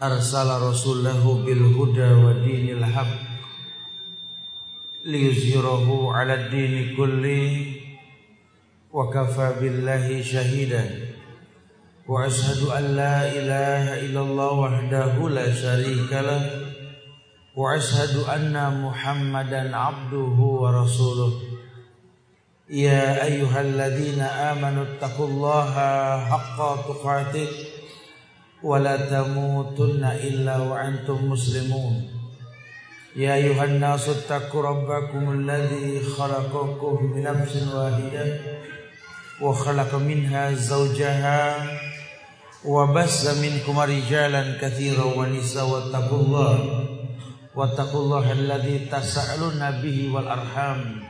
Arsala rasulahu bil huda wa dinil haq liyuzhirahu 'ala ad-din kulli wa kafa billahi shahida. Wa ashhadu an la ilaha illallah wahdahu la syarika lah. Wa ashhadu anna muhammadan 'abduhu wa rasuluhu يا أيها الذين آمنوا اتقوا الله حق تقاته ولا تموتن إلا وأنتم مسلمون. يا أيها الناس اتقوا ربكم الذي خلقكم من نفس واحدة وخلق منها زوجها وبس منكم رجالا كثيرا ونساء واتقوا الله واتقوا الله الذي تسألون به والأرحام.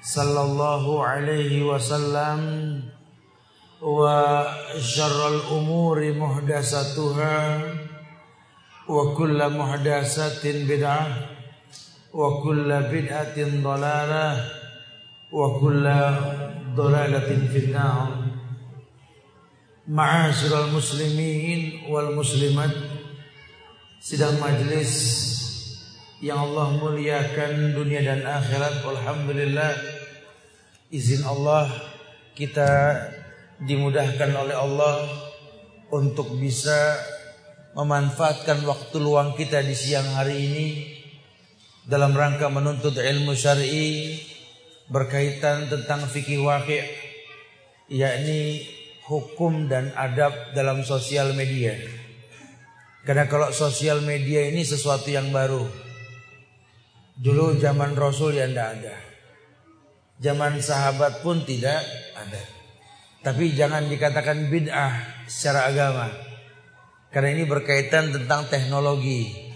sallallahu alaihi wasallam wa syarrul umuri muhdasatuha wa kullu muhdasatin bid'ah wa kullu bid'atin dhalalah wa kullu dhalalatin finnar. Ma'asyiral muslimin wal muslimat sidang majlis yang Allah muliakan dunia dan akhirat alhamdulillah izin Allah kita dimudahkan oleh Allah untuk bisa memanfaatkan waktu luang kita di siang hari ini dalam rangka menuntut ilmu syar'i berkaitan tentang fikih wakil yakni hukum dan adab dalam sosial media. Karena kalau sosial media ini sesuatu yang baru. Dulu zaman Rasul ya tidak ada. Zaman sahabat pun tidak ada. Tapi jangan dikatakan bid'ah secara agama. Karena ini berkaitan tentang teknologi.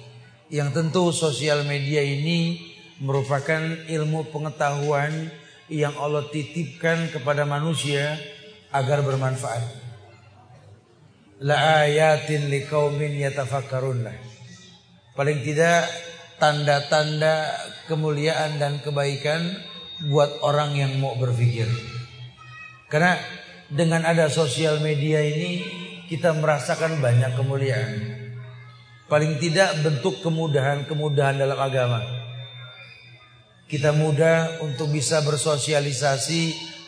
Yang tentu sosial media ini merupakan ilmu pengetahuan yang Allah titipkan kepada manusia agar bermanfaat. La ayatin liqaumin yatafakkarun Paling tidak tanda-tanda kemuliaan dan kebaikan buat orang yang mau berpikir. Karena dengan ada sosial media ini kita merasakan banyak kemuliaan. Paling tidak bentuk kemudahan-kemudahan dalam agama. Kita mudah untuk bisa bersosialisasi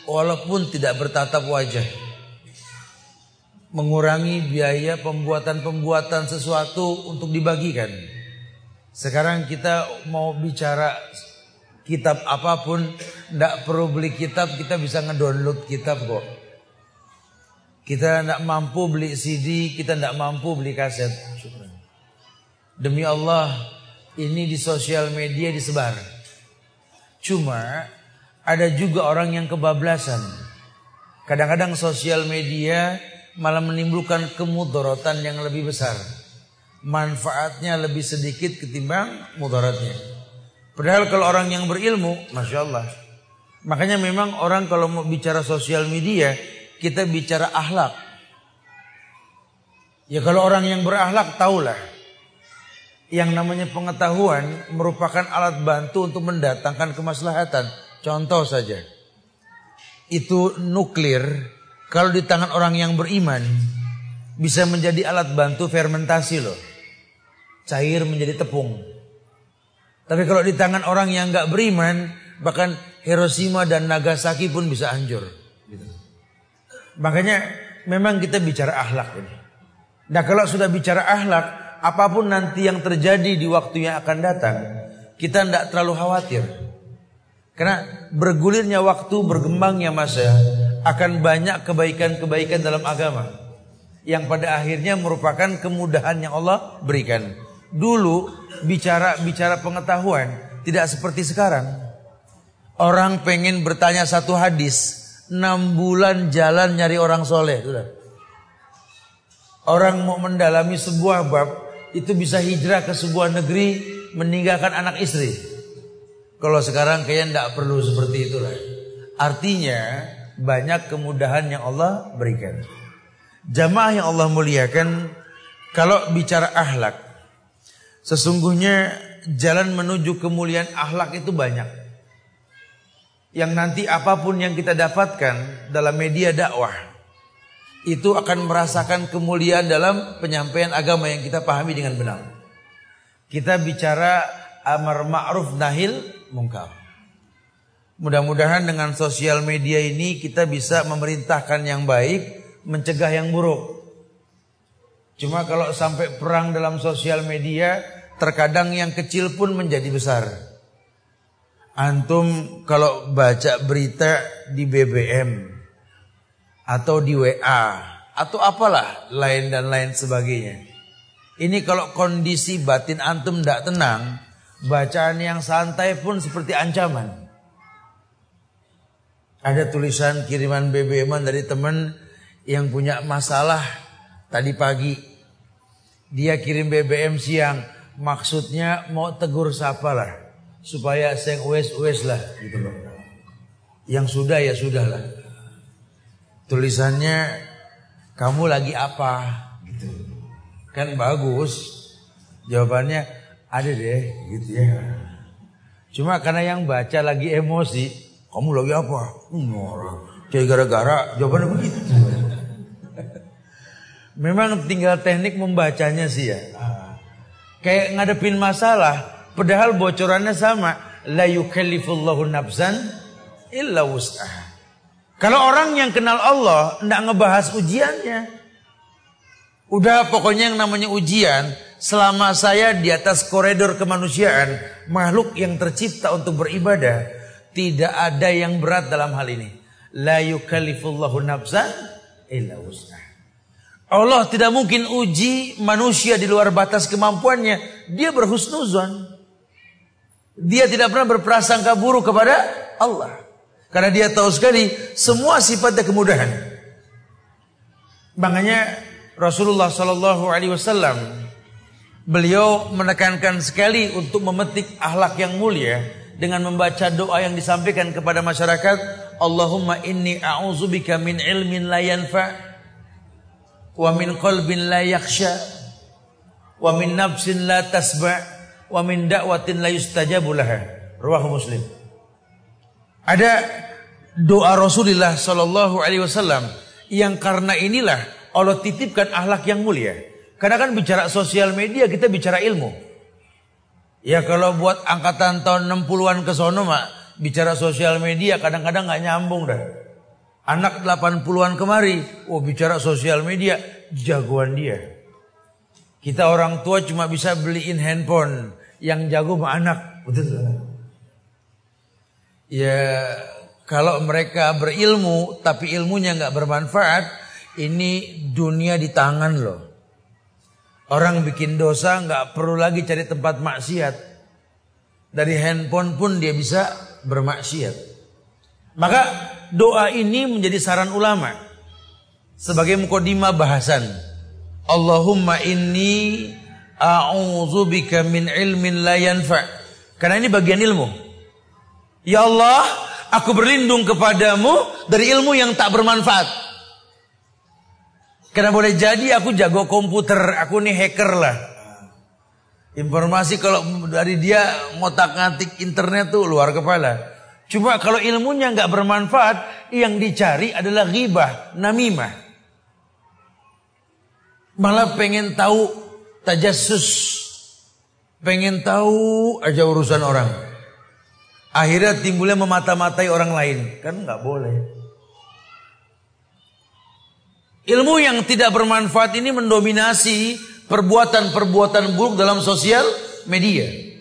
walaupun tidak bertatap wajah. Mengurangi biaya pembuatan-pembuatan sesuatu untuk dibagikan sekarang kita mau bicara kitab apa pun, tidak perlu beli kitab, kita bisa ngedownload kitab kok. Kita tidak mampu beli CD, kita tidak mampu beli kaset. Demi Allah, ini di sosial media disebar. Cuma ada juga orang yang kebablasan. Kadang-kadang sosial media malah menimbulkan kemudorotan yang lebih besar manfaatnya lebih sedikit ketimbang mudaratnya. Padahal kalau orang yang berilmu, masya Allah. Makanya memang orang kalau mau bicara sosial media, kita bicara akhlak. Ya kalau orang yang berakhlak tahulah. Yang namanya pengetahuan merupakan alat bantu untuk mendatangkan kemaslahatan. Contoh saja. Itu nuklir. Kalau di tangan orang yang beriman, bisa menjadi alat bantu fermentasi loh. Cair menjadi tepung. Tapi kalau di tangan orang yang nggak beriman, bahkan Hiroshima dan Nagasaki pun bisa hancur. Gitu. Makanya memang kita bicara akhlak ini. Nah kalau sudah bicara akhlak, apa pun nanti yang terjadi di waktu yang akan datang, kita tidak terlalu khawatir. Karena bergulirnya waktu, bergembangnya masa, akan banyak kebaikan-kebaikan dalam agama yang pada akhirnya merupakan kemudahan yang Allah berikan. Dulu bicara bicara pengetahuan tidak seperti sekarang. Orang pengen bertanya satu hadis, enam bulan jalan nyari orang soleh. Sudah. Orang mau mendalami sebuah bab itu bisa hijrah ke sebuah negeri meninggalkan anak istri. Kalau sekarang kayaknya tidak perlu seperti itulah. Artinya banyak kemudahan yang Allah berikan. Jamaah yang Allah muliakan kalau bicara ahlak sesungguhnya jalan menuju kemuliaan ahlak itu banyak. Yang nanti apa pun yang kita dapatkan dalam media dakwah itu akan merasakan kemuliaan dalam penyampaian agama yang kita pahami dengan benar. Kita bicara amar ma'ruf nahil mungkar. Mudah-mudahan dengan sosial media ini kita bisa memerintahkan yang baik, mencegah yang buruk. Cuma kalau sampai perang dalam sosial media, terkadang yang kecil pun menjadi besar. Antum kalau baca berita di BBM atau di WA atau apalah lain dan lain sebagainya. Ini kalau kondisi batin antum tidak tenang, bacaan yang santai pun seperti ancaman. Ada tulisan kiriman BBM dari teman yang punya masalah tadi pagi. Dia kirim BBM siang. Maksudnya mau tegur siapa lah. Supaya saya ues-ues lah gitu loh. Yang sudah ya sudah lah. Tulisannya kamu lagi apa gitu. Kan bagus. Jawabannya ada deh gitu ya. Cuma karena yang baca lagi emosi, kamu lagi apa? Hmm, kayak gara-gara jawabannya begitu. Memang tinggal teknik membacanya sih ya. Kayak ngadepin masalah, padahal bocorannya sama. La yukallifullahu nafsan illa wus'aha. Kalau orang yang kenal Allah ndak ngebahas ujiannya. Udah pokoknya yang namanya ujian, selama saya di atas koridor kemanusiaan, makhluk yang tercipta untuk beribadah, tidak ada yang berat dalam hal ini. La yukallifullahu nafsan illa wus'ah. Allah tidak mungkin uji manusia di luar batas kemampuannya. Dia berhusnuzon. Dia tidak pernah berprasangka buruk kepada Allah. Karena dia tahu sekali semua sifatnya kemudahan. Makanya Rasulullah Shallallahu Alaihi Wasallam beliau menekankan sekali untuk memetik akhlak yang mulia dengan membaca doa yang disampaikan kepada masyarakat Allahumma inni a'udzubika min ilmin la yanfa wa min qalbin la yakhsha. Wa min nafsin la tasba. Wa min da'watin la yustajabu laha. Rawahu muslim. Ada doa Rasulullah sallallahu alaihi wasallam yang karena inilah Allah titipkan akhlak yang mulia. Karena kan bicara sosial media kita bicara ilmu. Ya kalau buat angkatan tahun 60-an ke sono mak bicara sosial media kadang-kadang nggak nyambung dah. Anak 80-an kemari, oh bicara sosial media jagoan dia. Kita orang tua cuma bisa beliin handphone yang jago sama anak, betul Ya kalau mereka berilmu tapi ilmunya nggak bermanfaat, ini dunia di tangan loh. Orang bikin dosa nggak perlu lagi cari tempat maksiat. Dari handphone pun dia bisa bermaksiat. Maka doa ini menjadi saran ulama sebagai mukodima bahasan. Allahumma inni a'udzubika min ilmin la yanfa. Karena ini bagian ilmu. Ya Allah, aku berlindung kepadamu dari ilmu yang tak bermanfaat. Karena boleh jadi aku jago komputer, aku nih hacker lah. Informasi kalau dari dia ngotak ngatik internet tuh luar kepala. Cuma kalau ilmunya nggak bermanfaat, yang dicari adalah ghibah, namimah. Malah pengen tahu tajassus. Pengen tahu aja urusan orang. Akhirnya timbulnya memata-matai orang lain. Kan nggak boleh. Ilmu yang tidak bermanfaat ini mendominasi perbuatan-perbuatan buruk dalam sosial media.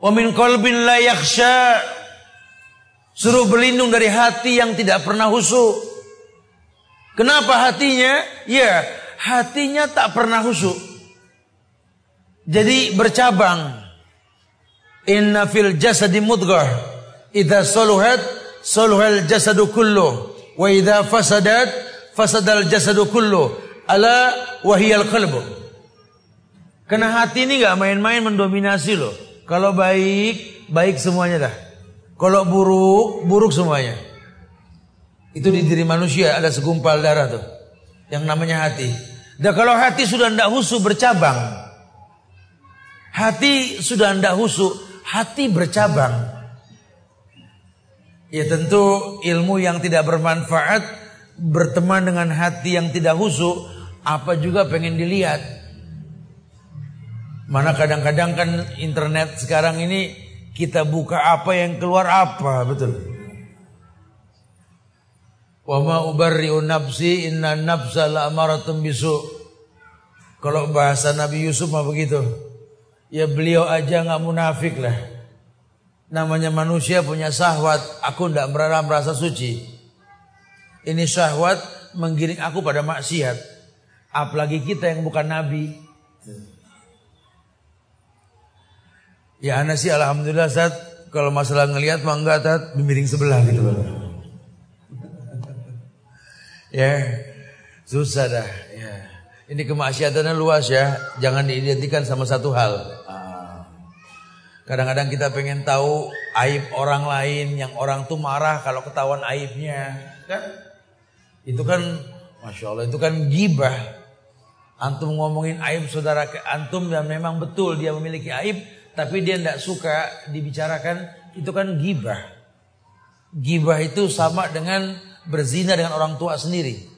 Wa min qalbin la yakhsha suruh berlindung dari hati yang tidak pernah husu. Kenapa hatinya? Ya, hatinya tak pernah husu. Jadi bercabang. Inna fil jasadi mudghah idza saluhat saluhal jasadu kullu wa idza fasadat fasadal jasadu kullu ala wahiyal qalbu. Karena hati ini nggak main-main mendominasi loh. Kalau baik, baik semuanya dah. Kalau buruk, buruk semuanya. Itu di diri manusia ada segumpal darah tuh. Yang namanya hati. Dan kalau hati sudah tidak husu bercabang. Hati sudah tidak husu, hati bercabang. Ya tentu ilmu yang tidak bermanfaat berteman dengan hati yang tidak husu, apa juga pengen dilihat. Mana kadang-kadang kan internet sekarang ini kita buka apa yang keluar apa, betul. Wa ma ubarri'u nafsi inna nafsa la'amaratun bisu. Kalau bahasa Nabi Yusuf mah begitu. Ya beliau aja nggak munafik lah. Namanya manusia punya syahwat. Aku tidak merasa merasa suci. Ini syahwat menggiring aku pada maksiat. Apalagi kita yang bukan nabi. Ya anak sih alhamdulillah saat kalau masalah ngelihat mah enggak tat miring sebelah gitu. ya susah dah. Ya. Ini kemaksiatannya luas ya. Jangan diidentikan sama satu hal. Kadang-kadang kita pengen tahu aib orang lain yang orang tuh marah kalau ketahuan aibnya, kan? Itu kan, masya Allah, itu kan gibah. Antum ngomongin aib saudara antum dan memang betul dia memiliki aib, tapi dia tidak suka dibicarakan, itu kan gibah. Gibah itu sama dengan berzina dengan orang tua sendiri.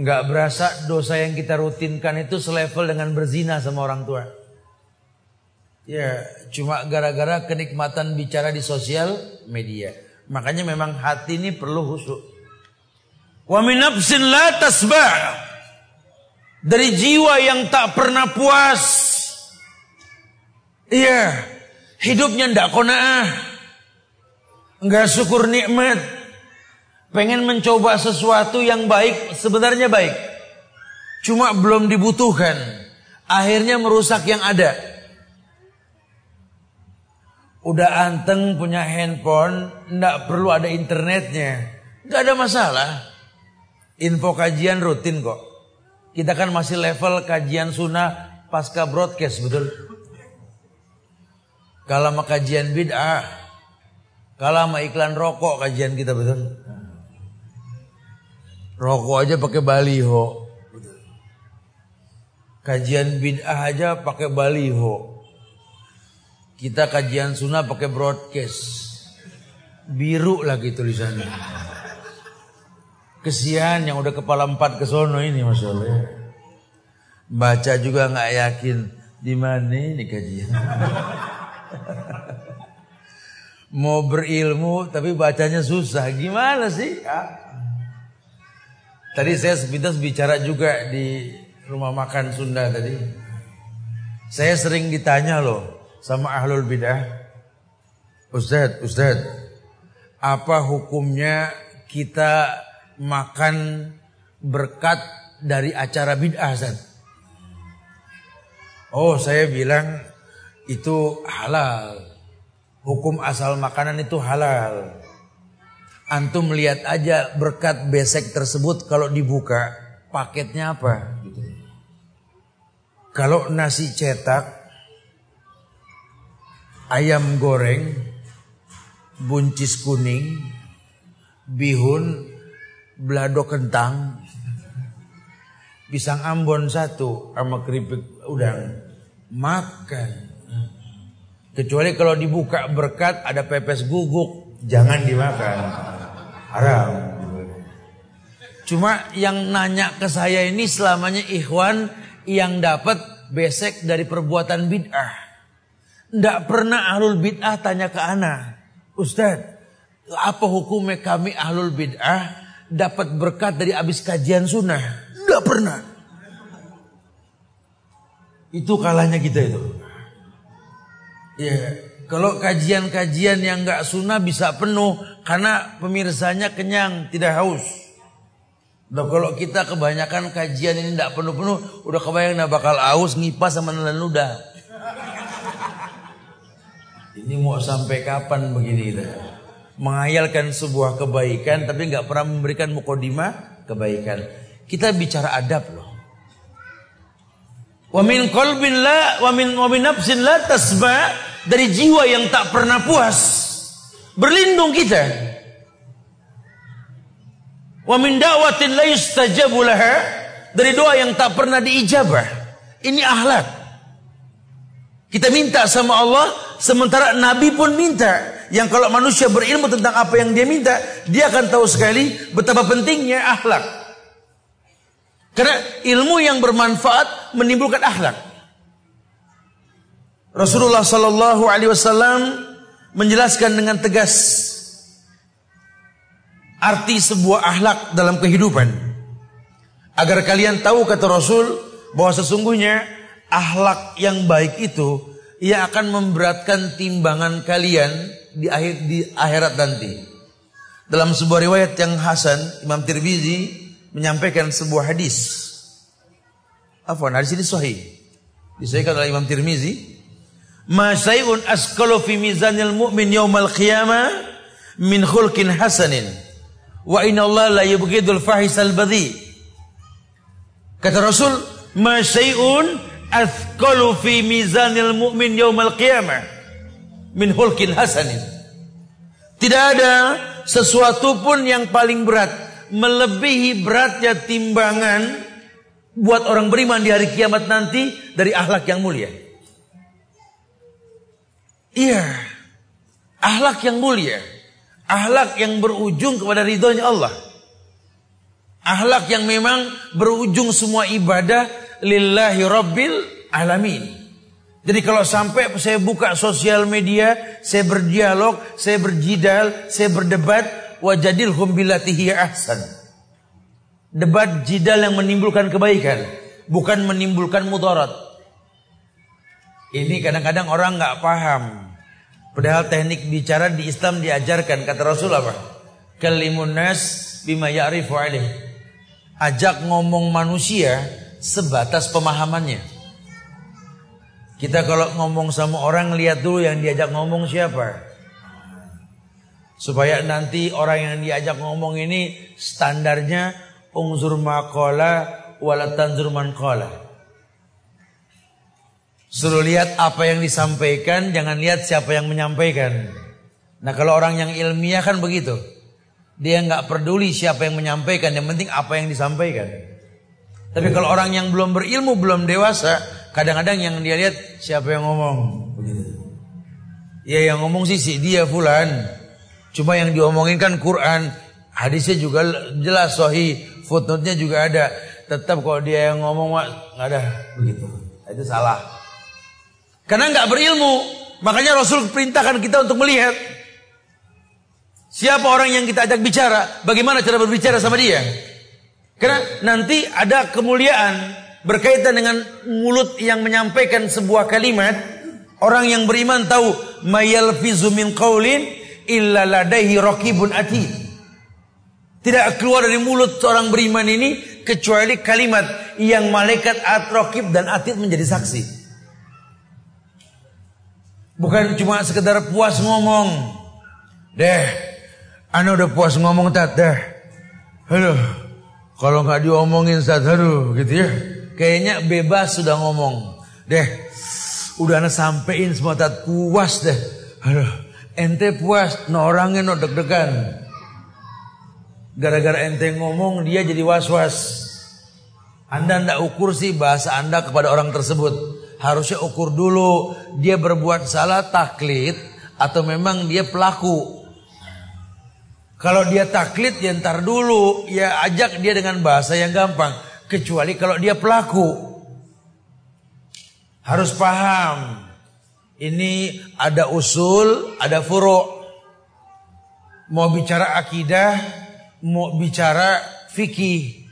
Nggak berasa dosa yang kita rutinkan itu selevel dengan berzina sama orang tua. Ya, cuma gara-gara kenikmatan bicara di sosial media. Makanya memang hati ini perlu husuk. Wa min nafsin la tasba' dari jiwa yang tak pernah puas. Iya, hidupnya ndak kona'ah. Enggak syukur nikmat. Pengen mencoba sesuatu yang baik, sebenarnya baik. Cuma belum dibutuhkan. Akhirnya merusak yang ada. Udah anteng punya handphone, ndak perlu ada internetnya. Nggak ada masalah. Info kajian rutin kok. Kita kan masih level kajian sunnah pasca broadcast, betul? Kalau sama kajian bid'ah, kalau sama iklan rokok kajian kita betul? Rokok aja pakai baliho. Kajian bid'ah aja pakai baliho. Kita kajian sunnah pakai broadcast. Biru lagi tulisannya. Kesian yang udah kepala empat ke sono ini Masya Allah. Ya. Baca juga nggak yakin di mana ini kajian. Mau berilmu tapi bacanya susah. Gimana sih? Ya. Tadi saya sepintas bicara juga di rumah makan Sunda tadi. Saya sering ditanya loh, sama ahlul bidah. Ustadz, Ustadz, apa hukumnya kita makan berkat dari acara bid'ah Ustadz? Oh saya bilang itu halal. Hukum asal makanan itu halal. Antum lihat aja berkat besek tersebut kalau dibuka paketnya apa? Kalau nasi cetak ayam goreng, buncis kuning, bihun, belado kentang, pisang ambon satu sama keripik udang. Makan. Kecuali kalau dibuka berkat ada pepes guguk, jangan dimakan. Haram. Cuma yang nanya ke saya ini selamanya ikhwan yang dapat besek dari perbuatan bid'ah. Tidak pernah ahlul bid'ah tanya ke ana. Ustaz, apa hukumnya kami ahlul bid'ah dapat berkat dari abis kajian sunnah? Tidak pernah. Itu kalahnya kita itu. Ya, kalau kajian-kajian yang nggak sunnah bisa penuh karena pemirsanya kenyang, tidak haus. Nah, kalau kita kebanyakan kajian ini tidak penuh-penuh, udah kebayang nah bakal haus, ngipas sama nelan ludah. Ini mau sampai kapan begini itu? Mengayalkan sebuah kebaikan tapi nggak pernah memberikan mukodimah kebaikan. Kita bicara adab loh. Wa min qalbin la wa min wa min nafsin la tasba dari jiwa yang tak pernah puas. Berlindung kita. Wa min da'watin la yustajabu laha dari doa yang tak pernah diijabah. Ini akhlak. Kita minta sama Allah sementara Nabi pun minta. Yang kalau manusia berilmu tentang apa yang dia minta, dia akan tahu sekali betapa pentingnya akhlak. Karena ilmu yang bermanfaat menimbulkan akhlak. Rasulullah Sallallahu Alaihi Wasallam menjelaskan dengan tegas arti sebuah akhlak dalam kehidupan. Agar kalian tahu kata Rasul bahwa sesungguhnya akhlak yang baik itu ia akan memberatkan timbangan kalian di akhir di akhirat nanti. Dalam sebuah riwayat yang hasan Imam Tirmizi menyampaikan sebuah hadis. Afwan, hadis ini sahih. Disahihkan oleh Imam Tirmizi. Ma asqalu fi mizanil mu'min yaumal qiyamah min khulqin hasanin. Wa inna Allah la yubghidul fahisal badhi. Kata Rasul, ma syai'un fi mizanil mu'min yaumal qiyamah min khulqin hasanin. Tidak ada sesuatu pun yang paling berat melebihi beratnya timbangan buat orang beriman di hari kiamat nanti dari akhlak yang mulia. Iya, akhlak yang mulia, akhlak yang berujung kepada ridhonya Allah. Akhlak yang memang berujung semua ibadah lillahi rabbil alamin. Jadi kalau sampai saya buka sosial media, saya berdialog, saya berjidal, saya berdebat, wajadil hum bilatihi ahsan. Debat jidal yang menimbulkan kebaikan, bukan menimbulkan mudarat. Ini kadang-kadang orang nggak paham. Padahal teknik bicara di Islam diajarkan kata Rasul apa? Kalimun nas bima ya'rifu alaih. Ajak ngomong manusia sebatas pemahamannya. Kita kalau ngomong sama orang lihat dulu yang diajak ngomong siapa. Supaya nanti orang yang diajak ngomong ini standarnya ungzur maqala wala tanzur man qala. Suruh lihat apa yang disampaikan, jangan lihat siapa yang menyampaikan. Nah kalau orang yang ilmiah kan begitu. Dia nggak peduli siapa yang menyampaikan, yang penting apa yang disampaikan. Tapi kalau orang yang belum berilmu, belum dewasa, kadang-kadang yang dia lihat siapa yang ngomong. Ya yang ngomong sih si dia fulan. Cuma yang diomongin kan Quran, hadisnya juga jelas sahih, footnote-nya juga ada. Tetap kalau dia yang ngomong nggak ada begitu. Itu salah. Karena nggak berilmu, makanya Rasul perintahkan kita untuk melihat siapa orang yang kita ajak bicara, bagaimana cara berbicara sama dia. Karena nanti ada kemuliaan berkaitan dengan mulut yang menyampaikan sebuah kalimat. Orang yang beriman tahu mayalfizu min qaulin illa ladaihi raqibun atid. Tidak keluar dari mulut seorang beriman ini kecuali kalimat yang malaikat atrokib dan atid menjadi saksi. Bukan cuma sekedar puas ngomong. Deh, anda udah puas ngomong tat deh. Halo, kalau nggak diomongin saat haru gitu ya. Kayaknya bebas sudah ngomong. Deh, udah anda sampein semua tat puas deh. Aduh, ente puas, no orangnya no deg-degan. Gara-gara ente ngomong dia jadi was-was. Anda ndak ukur sih bahasa Anda kepada orang tersebut. Harusnya ukur dulu dia berbuat salah taklid atau memang dia pelaku. Kalau dia taklid ya ntar dulu ya ajak dia dengan bahasa yang gampang. Kecuali kalau dia pelaku. Harus paham. Ini ada usul, ada furu. Mau bicara akidah, mau bicara fikih.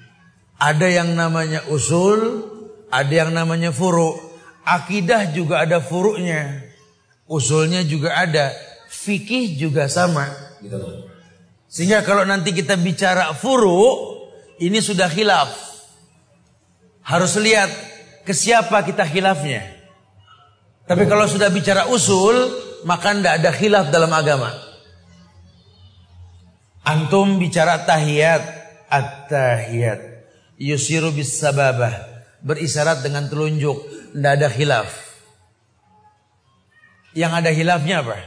Ada yang namanya usul, ada yang namanya furu. Akidah juga ada furu'nya. Usulnya juga ada. Fikih juga sama. Gitu Sehingga kalau nanti kita bicara furu, ini sudah khilaf. Harus lihat ke siapa kita khilafnya. Tapi kalau sudah bicara usul, maka tidak ada khilaf dalam agama. Antum bicara tahiyat, at-tahiyat. Yusiru bis sababah. Berisyarat dengan telunjuk. Tidak ada khilaf. Yang ada khilafnya apa?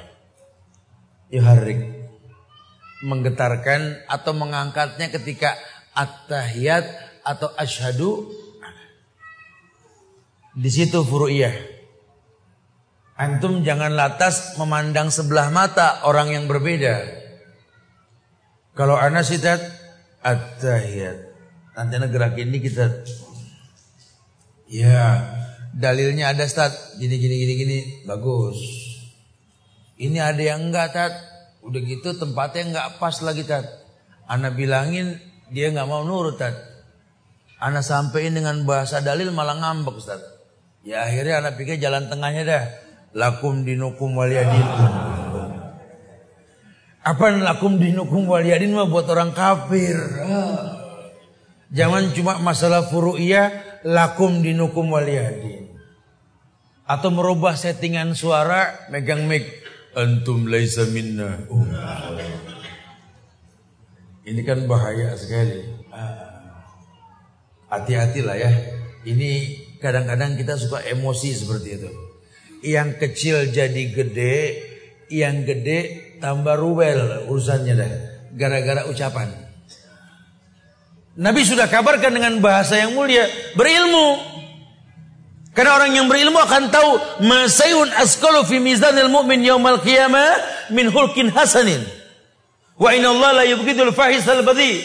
Yuharrik. Menggetarkan atau mengangkatnya ketika at-tahiyat atau asyhadu. Di situ furu'iyah. Antum jangan lantas memandang sebelah mata orang yang berbeda. Kalau anak sih tat at-tahiyat. Nanti negara ini kita Ya, dalilnya ada stat gini gini gini gini bagus. Ini ada yang enggak tat. Udah gitu tempatnya enggak pas lagi tat. Anak bilangin dia enggak mau nurut tat. Anak sampein dengan bahasa dalil malah ngambek Ustaz. Ya akhirnya anak pikir jalan tengahnya dah. Lakum dinukum waliyadin. Apa lakum dinukum waliyadin mah buat orang kafir. Jangan cuma masalah furu'iyah lakum dinukum waliyadin. Atau merubah settingan suara megang mic antum laisa minna. Ini kan bahaya sekali. Hati-hatilah ya. Ini kadang-kadang kita suka emosi seperti itu. Yang kecil jadi gede, yang gede tambah rubel urusannya dah gara-gara ucapan. Nabi sudah kabarkan dengan bahasa yang mulia, berilmu. Karena orang yang berilmu akan tahu masayun askalu fi mizanil mu'min yaumal qiyamah min hulkin hasanin. Wa inna Allah la yubghidul fahisal badhi.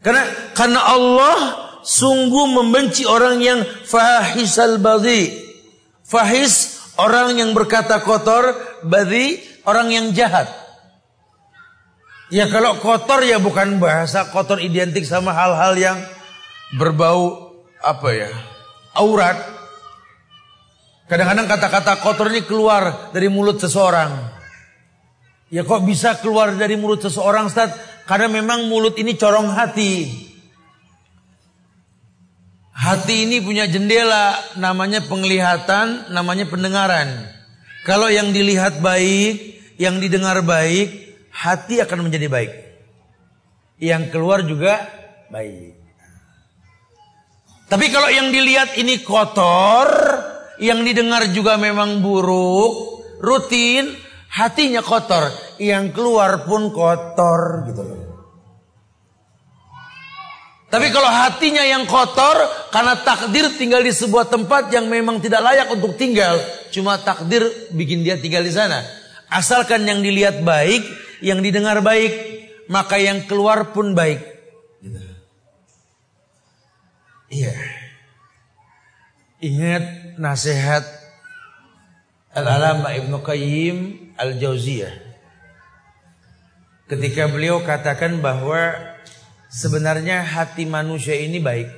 Karena karena Allah sungguh membenci orang yang fahisal badhi. Fahis orang yang berkata kotor, badhi orang yang jahat. Ya kalau kotor ya bukan bahasa kotor identik sama hal-hal yang berbau apa ya? Aurat. Kadang-kadang kata-kata kotor ini keluar dari mulut seseorang. Ya kok bisa keluar dari mulut seseorang Ustaz? Karena memang mulut ini corong hati. Hati ini punya jendela, namanya penglihatan, namanya pendengaran. Kalau yang dilihat baik, yang didengar baik, hati akan menjadi baik. Yang keluar juga baik. Tapi kalau yang dilihat ini kotor, yang didengar juga memang buruk, rutin, hatinya kotor, yang keluar pun kotor gitu loh. Tapi kalau hatinya yang kotor karena takdir tinggal di sebuah tempat yang memang tidak layak untuk tinggal, cuma takdir bikin dia tinggal di sana. Asalkan yang dilihat baik, yang didengar baik, maka yang keluar pun baik. Gitu. Iya. Ingat nasihat Al-Alama Ibnu Qayyim Al-Jauziyah. Ketika beliau katakan bahwa sebenarnya hati manusia ini baik.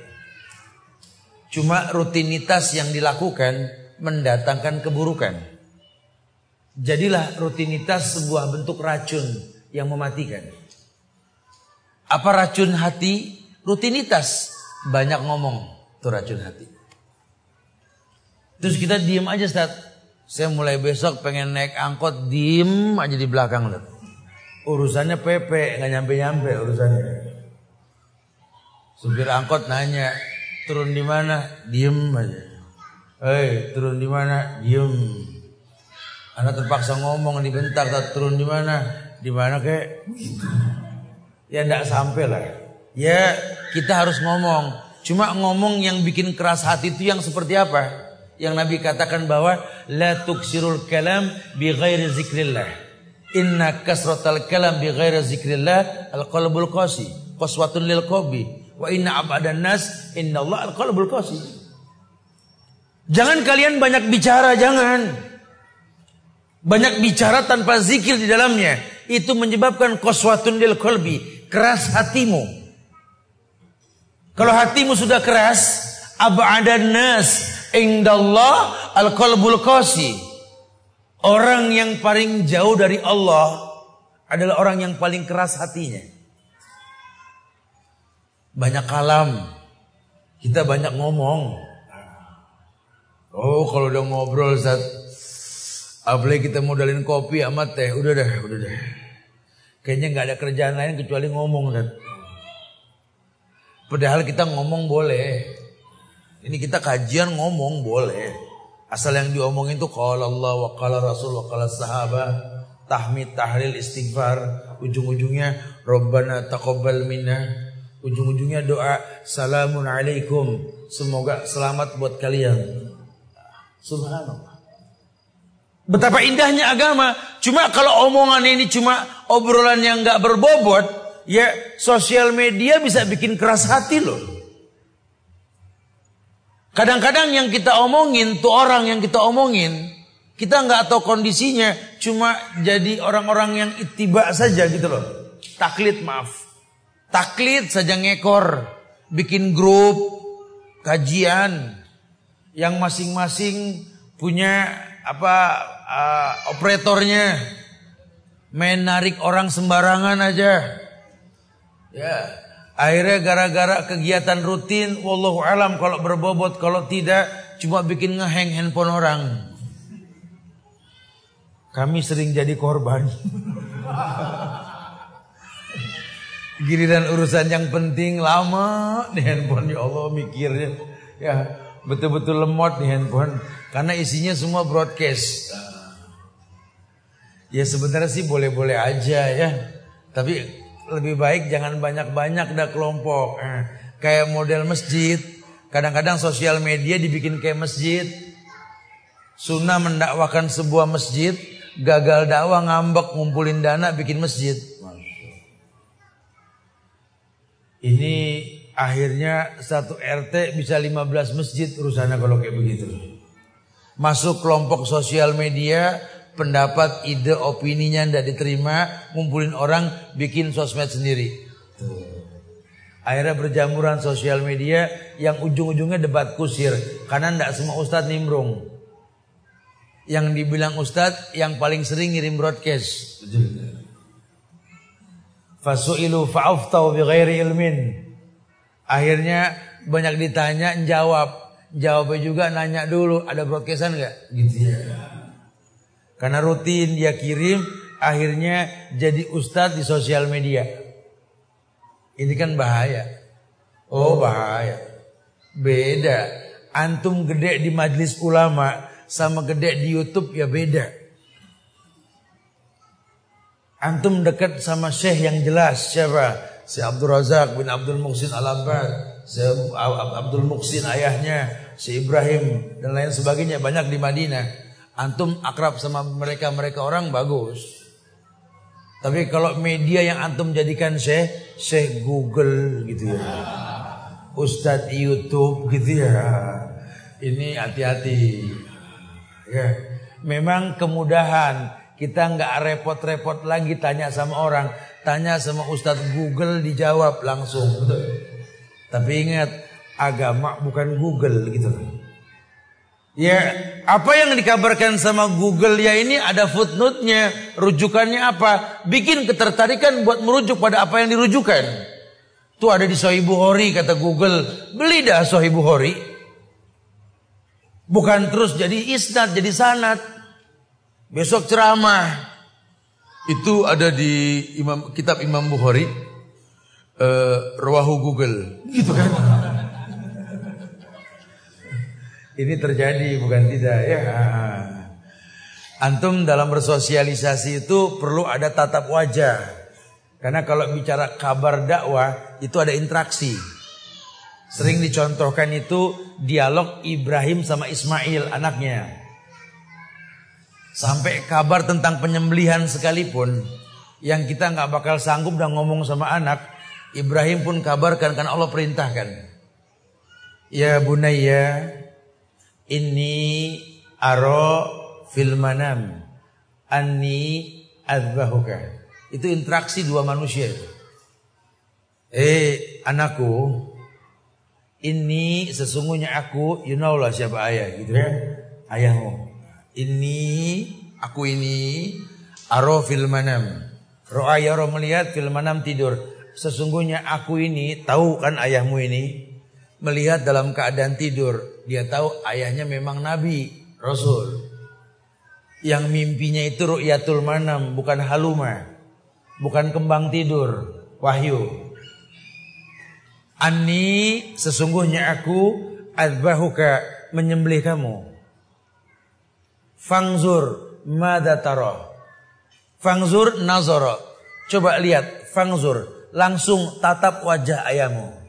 Cuma rutinitas yang dilakukan mendatangkan keburukan. Jadilah rutinitas sebuah bentuk racun yang mematikan. Apa racun hati? Rutinitas. Banyak ngomong. Itu racun hati. Terus kita diem aja Ustaz. Saya mulai besok pengen naik angkot diem aja di belakang Ustaz. Urusannya PP, nggak nyampe-nyampe urusannya. Supir angkot nanya, turun di mana? Diem aja. Hei, turun di mana? Diem. Anda terpaksa ngomong dibentak, tak turun di mana? Di mana kek? Ya ndak sampai lah. Ya kita harus ngomong. Cuma ngomong yang bikin keras hati itu yang seperti apa? Yang Nabi katakan bahwa la tuksirul kalam bi ghairi zikrillah. Inna kasratal kalam bi ghairi zikrillah al qalbul qasi. Qaswatun lil qabi. Wa inna abadan nas inna Allah al qalbul qasi. Jangan kalian banyak bicara, jangan. Banyak bicara tanpa zikir di dalamnya. Itu menyebabkan koswatun lil kolbi. Keras hatimu. Kalau hatimu sudah keras. Ab'adan nas. Indallah al-qalbul qasi. Orang yang paling jauh dari Allah adalah orang yang paling keras hatinya. Banyak kalam. Kita banyak ngomong. Oh kalau udah ngobrol Zat Apalagi kita modalin kopi sama teh, udah dah, udah dah. Kayaknya nggak ada kerjaan lain kecuali ngomong kan. Padahal kita ngomong boleh. Ini kita kajian ngomong boleh. Asal yang diomongin tuh kalau Allah wa qala Rasul wa qala sahabat, tahmid, tahlil, istighfar, ujung-ujungnya Rabbana taqabbal minna, ujung-ujungnya doa salamun alaikum, semoga selamat buat kalian. Subhanallah. Betapa indahnya agama. Cuma kalau omongan ini cuma obrolan yang nggak berbobot, ya sosial media bisa bikin keras hati loh. Kadang-kadang yang kita omongin tuh orang yang kita omongin, kita nggak tahu kondisinya, cuma jadi orang-orang yang itiba saja gitu loh. Taklid maaf, taklid saja ngekor, bikin grup kajian yang masing-masing punya apa uh, operatornya main narik orang sembarangan aja. Ya, akhirnya gara-gara kegiatan rutin, wallahu alam kalau berbobot, kalau tidak cuma bikin ngeheng handphone orang. Kami sering jadi korban. Giliran urusan yang penting lama di handphone ya Allah mikirnya. Ya, betul-betul lemot di handphone karena isinya semua broadcast. Ya sebenarnya sih boleh-boleh aja ya. Tapi lebih baik jangan banyak-banyak dah kelompok. Eh, kayak model masjid. Kadang-kadang sosial media dibikin kayak masjid. Sunnah mendakwakan sebuah masjid. Gagal dakwah ngambek ngumpulin dana bikin masjid. Ini akhirnya satu RT bisa 15 masjid urusannya kalau kayak begitu. Masuk kelompok sosial media pendapat, ide, opininya tidak diterima, ngumpulin orang, bikin sosmed sendiri. Akhirnya berjamuran sosial media yang ujung-ujungnya debat kusir. Karena tidak semua ustadz nimbrung. Yang dibilang ustadz yang paling sering ngirim broadcast. Fasu'ilu fa'uftau bi ghairi ilmin. Akhirnya banyak ditanya, jawab. Jawabnya juga nanya dulu, ada broadcastan nggak? Gitu ya. Karena rutin dia kirim, akhirnya jadi ustadz di sosial media. Ini kan bahaya. Oh bahaya. Beda. Antum gede di majlis ulama sama gede di YouTube ya beda. Antum dekat sama syekh yang jelas siapa? Si Abdul Razak bin Abdul Muhsin Al-Abbad, si Abdul Muhsin ayahnya, si Ibrahim dan lain sebagainya banyak di Madinah. Antum akrab sama mereka-mereka orang bagus. Tapi kalau media yang antum jadikan syekh, syekh Google gitu ya. Ustadz YouTube gitu ya. Ini hati-hati. Ya. Memang kemudahan. Kita nggak repot-repot lagi tanya sama orang. Tanya sama Ustadz Google dijawab langsung. Tapi ingat, agama bukan Google gitu Ya, apa yang dikabarkan sama Google ya ini ada footnote-nya, rujukannya apa? Bikin ketertarikan buat merujuk pada apa yang dirujukan. Itu ada di Sahih Bukhari kata Google, beli dah Sahih Bukhari. Bukan terus jadi isnad, jadi sanad. Besok ceramah. Itu ada di Imam kitab Imam Bukhari. Uh, Rawahu Google. Gitu kan. Ini terjadi bukan tidak ya. Antum dalam bersosialisasi itu perlu ada tatap wajah. Karena kalau bicara kabar dakwah itu ada interaksi. Sering dicontohkan itu dialog Ibrahim sama Ismail anaknya. Sampai kabar tentang penyembelihan sekalipun yang kita nggak bakal sanggup dan ngomong sama anak, Ibrahim pun kabarkan karena Allah perintahkan. Ya bunayya Inni aro fil manam anni. Itu interaksi dua manusia itu. Eh anakku, ini sesungguhnya aku, you know lah siapa ayah gitu ya. Ayahmu. Ini aku ini aro fil manam. Ro'a yaro melihat fil manam tidur. Sesungguhnya aku ini tahu kan ayahmu ini melihat dalam keadaan tidur. Dia tahu ayahnya memang nabi, rasul. Yang mimpinya itu ru'yatul manam, bukan haluma. Bukan kembang tidur, wahyu. Ani sesungguhnya aku adbahuka menyembelih kamu. Fangzur mada taro. Fangzur nazoro. Coba lihat, fangzur. Langsung tatap wajah ayahmu.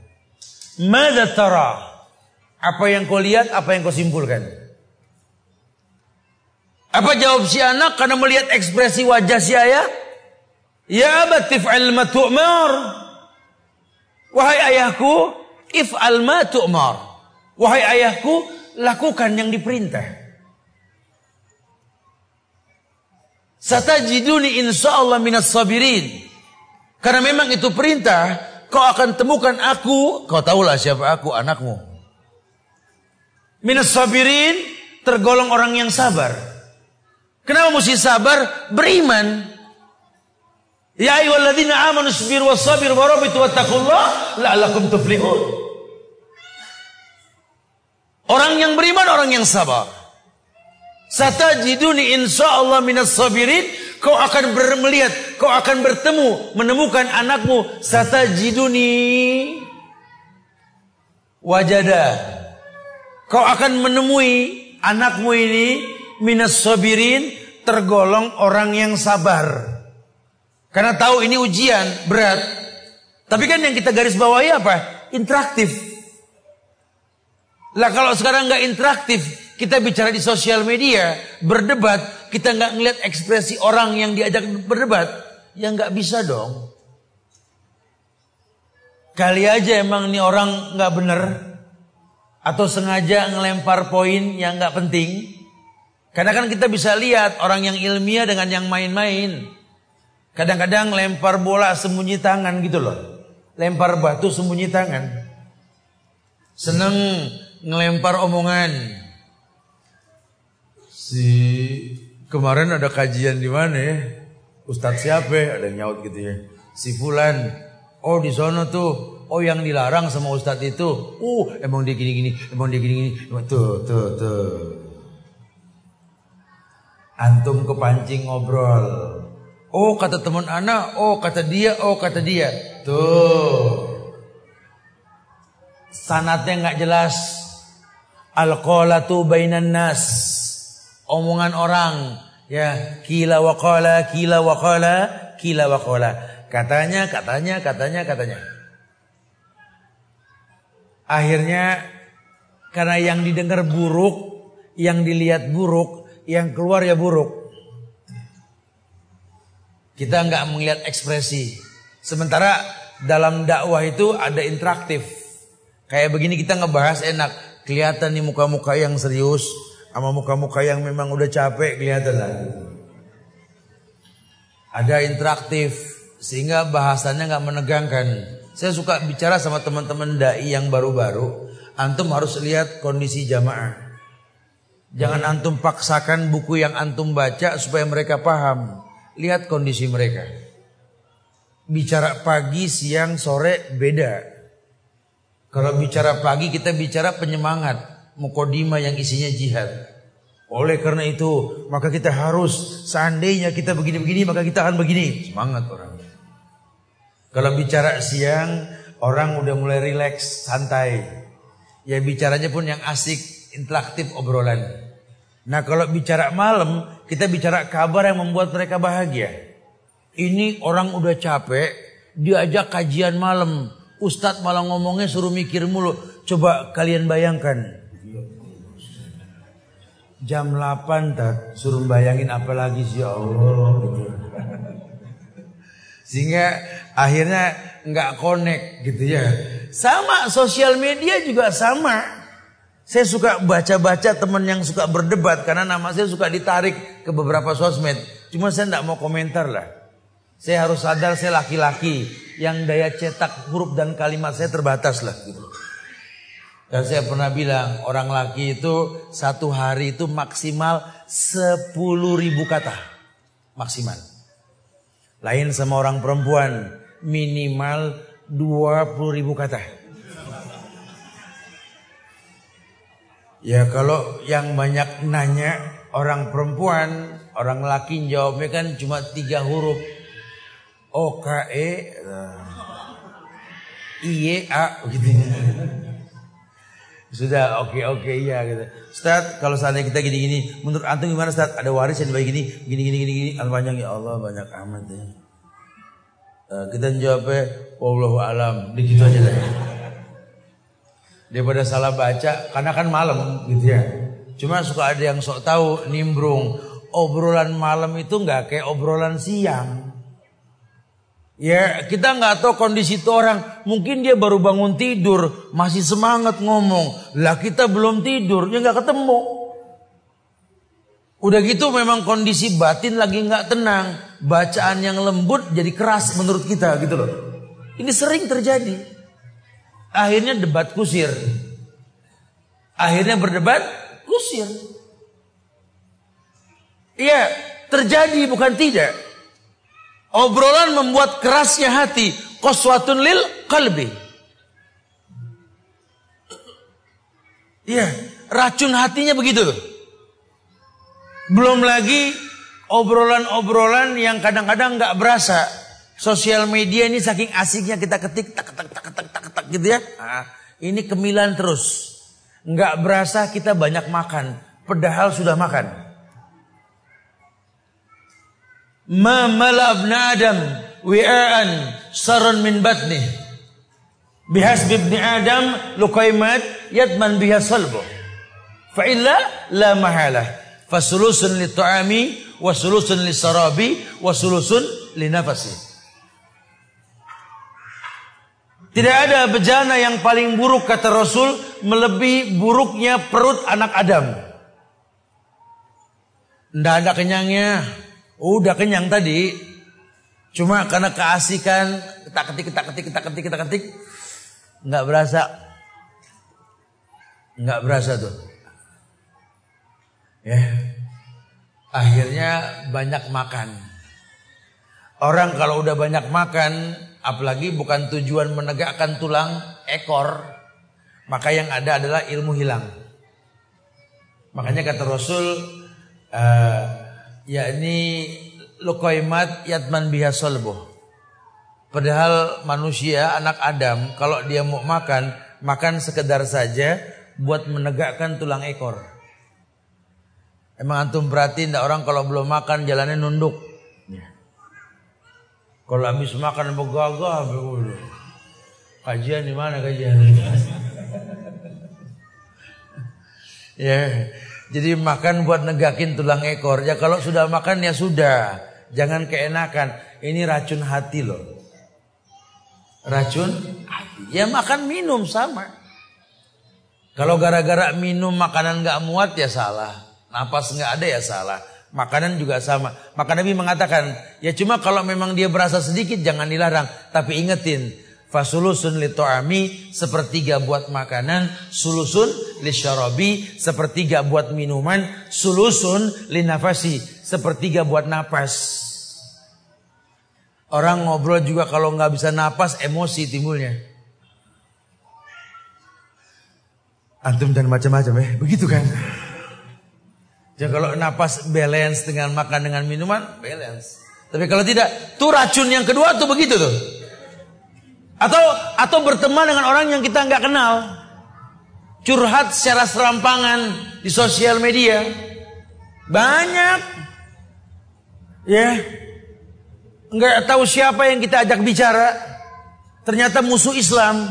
Mada taro. Apa yang kau lihat, apa yang kau simpulkan. Apa jawab si anak karena melihat ekspresi wajah si ayah? Ya abat tif'al ma tu'mar. Wahai ayahku, if'al ma tu'mar. Wahai ayahku, lakukan yang diperintah. Satajiduni insyaallah minas sabirin. Karena memang itu perintah, kau akan temukan aku, kau tahulah siapa aku, anakmu. Minas sabirin, tergolong orang yang sabar. Kenapa mesti sabar? Beriman. Ya ayyuhalladzina amanu sabiru wasabir warabitu wattaqullah la'allakum tuflihun. Orang yang beriman, orang yang sabar. Satajiduni insyaallah minas sabirin. Kau akan melihat, kau akan bertemu, menemukan anakmu. Satajiduni wajada. Kau akan menemui anakmu ini minas sabirin tergolong orang yang sabar. Karena tahu ini ujian berat. Tapi kan yang kita garis bawahi apa? Interaktif. Lah kalau sekarang nggak interaktif, kita bicara di sosial media, berdebat, kita nggak ngeliat ekspresi orang yang diajak berdebat, ya nggak bisa dong. Kali aja emang nih orang nggak bener, atau sengaja ngelempar poin yang nggak penting, karena kan kita bisa lihat orang yang ilmiah dengan yang main-main. Kadang-kadang lempar bola sembunyi tangan gitu loh. Lempar batu sembunyi tangan. Seneng ngelempar omongan. Si kemarin ada kajian di mana ya? Ustadz siapa? Ada yang nyaut gitu ya. Si Fulan. Oh di sana tuh. Oh yang dilarang sama Ustadz itu. Uh emang dia gini-gini. Emang dia gini-gini. Tuh tuh tuh. Antum kepancing ngobrol. Oh kata teman anak, oh kata dia, oh kata dia. Tuh. Sanatnya nggak jelas. Al-qalatu bainan nas. Omongan orang. Ya, kila waqala, kila waqala, kila waqala. Katanya, katanya, katanya, katanya. Akhirnya karena yang didengar buruk, yang dilihat buruk, yang keluar ya buruk. Kita nggak melihat ekspresi. Sementara dalam dakwah itu ada interaktif. Kayak begini kita ngebahas enak. Kelihatan nih muka-muka yang serius. Sama muka-muka yang memang udah capek kelihatan lah. Ada interaktif. Sehingga bahasannya nggak menegangkan. Saya suka bicara sama teman-teman dai yang baru-baru. Antum harus lihat kondisi jamaah. Jangan antum paksakan buku yang antum baca supaya mereka paham. Lihat kondisi mereka. Bicara pagi, siang, sore beda. Kalau bicara pagi kita bicara penyemangat. Mukodima yang isinya jihad. Oleh karena itu maka kita harus seandainya kita begini-begini maka kita akan begini. Semangat orang. Kalau bicara siang orang udah mulai rileks, santai. Ya bicaranya pun yang asik, interaktif obrolan. Nah kalau bicara malam, kita bicara kabar yang membuat mereka bahagia. Ini orang udah capek, diajak kajian malam. Ustadz malah ngomongnya suruh mikir mulu. Coba kalian bayangkan. Jam 8 tak suruh bayangin apa lagi sih ya Allah. Gitu. Sehingga akhirnya nggak connect gitu ya. Sama sosial media juga sama. Saya suka baca-baca teman yang suka berdebat karena nama saya suka ditarik ke beberapa sosmed. Cuma saya tidak mau komentar lah. Saya harus sadar saya laki-laki yang daya cetak huruf dan kalimat saya terbatas lah gitu. Dan saya pernah bilang orang laki itu satu hari itu maksimal 10 ribu kata. Maksimal. Lain sama orang perempuan minimal 20 ribu kata. Ya kalau yang banyak nanya orang perempuan, Orang laki jawabnya kan cuma tiga huruf. O K E I Y A gitu. Sudah oke okay, oke okay, iya gitu. Ustaz, kalau seandainya kita gini-gini, menurut antum gimana Ustaz? Ada waris yang baik gini, gini gini gini gini, panjang ya Allah banyak amat ya. Uh, kita jawabnya wallahu alam, begitu aja deh. Daripada salah baca, karena kan malam gitu ya. Cuma suka ada yang sok tahu nimbrung. Obrolan malam itu nggak kayak obrolan siang. Ya kita nggak tahu kondisi itu orang. Mungkin dia baru bangun tidur, masih semangat ngomong. Lah kita belum tidur, ya nggak ketemu. Udah gitu memang kondisi batin lagi nggak tenang. Bacaan yang lembut jadi keras menurut kita gitu loh. Ini sering terjadi. Akhirnya debat kusir. Akhirnya berdebat kusir. Iya, terjadi bukan tidak. Obrolan membuat kerasnya hati. Qaswatun lil qalbi. Iya, racun hatinya begitu Belum lagi obrolan-obrolan yang kadang-kadang nggak berasa. Sosial media ini saking asiknya kita ketik tak tak tak tak tak tak gitu ya. Nah, ini kemilan terus. Nggak berasa kita banyak makan, padahal sudah makan. Ma mala ibn adam wi'an saran min batni. Bihasbi ibn adam luqaimat yadman biha salbu. Fa illa la mahala. Fasulusun li ta'ami wa sulusun li sarabi wa sulusun li nafasi. Tidak ada bejana yang paling buruk kata Rasul melebihi buruknya perut anak Adam. Tidak ada kenyangnya, Udah kenyang tadi. Cuma karena keasikan kita ketik kita ketik kita ketik kita ketik nggak berasa. nggak berasa tuh. Ya. Akhirnya banyak makan. Orang kalau udah banyak makan, apalagi bukan tujuan menegakkan tulang ekor, maka yang ada adalah ilmu hilang. Makanya kata Rasul, uh, yakni lukoimat yatman biha solbo. Padahal manusia anak Adam kalau dia mau makan makan sekedar saja buat menegakkan tulang ekor. Emang antum perhatiin tidak orang kalau belum makan jalannya nunduk. Ya. Kalau habis makan begagah begitu. Kajian di mana kajian? ya. Jadi makan buat negakin tulang ekor. Ya kalau sudah makan ya sudah. Jangan keenakan. Ini racun hati loh. Racun hati. Ya makan minum sama. Kalau gara-gara minum makanan gak muat ya salah. Napas gak ada ya salah. Makanan juga sama. Maka Nabi mengatakan, ya cuma kalau memang dia berasa sedikit jangan dilarang. Tapi ingetin, Fasulusun li to'ami sepertiga buat makanan, sulusun li syarabi sepertiga buat minuman, sulusun li nafasi sepertiga buat napas. Orang ngobrol juga kalau nggak bisa napas emosi timbulnya. Antum dan macam-macam ya, begitu kan? Jadi kalau napas balance dengan makan dengan minuman balance. Tapi kalau tidak, tuh racun yang kedua tuh begitu tuh. Atau atau berteman dengan orang yang kita nggak kenal. Curhat secara serampangan di sosial media. Banyak. Ya. Nggak tahu siapa yang kita ajak bicara. Ternyata musuh Islam.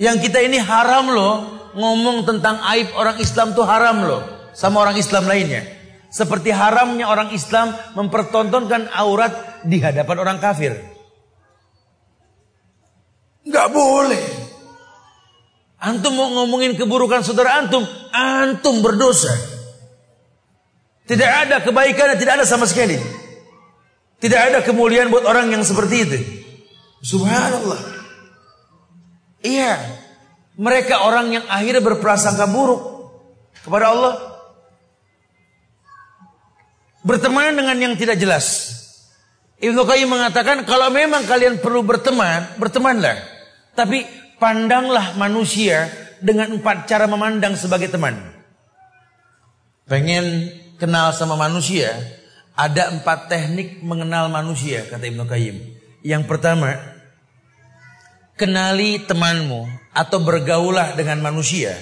Yang kita ini haram loh. Ngomong tentang aib orang Islam tuh haram loh. Sama orang Islam lainnya. Seperti haramnya orang Islam mempertontonkan aurat di hadapan orang kafir. Nggak boleh. Antum mau ngomongin keburukan saudara antum, antum berdosa. Tidak ada kebaikan, tidak ada sama sekali. Tidak ada kemuliaan buat orang yang seperti itu. Subhanallah. Iya. Mereka orang yang akhirnya berprasangka buruk kepada Allah. Berteman dengan yang tidak jelas. Ibnu Qayyim mengatakan kalau memang kalian perlu berteman, bertemanlah. Tapi pandanglah manusia dengan empat cara memandang sebagai teman. Pengen kenal sama manusia, ada empat teknik mengenal manusia, kata Ibnu Qayyim. Yang pertama, kenali temanmu atau bergaulah dengan manusia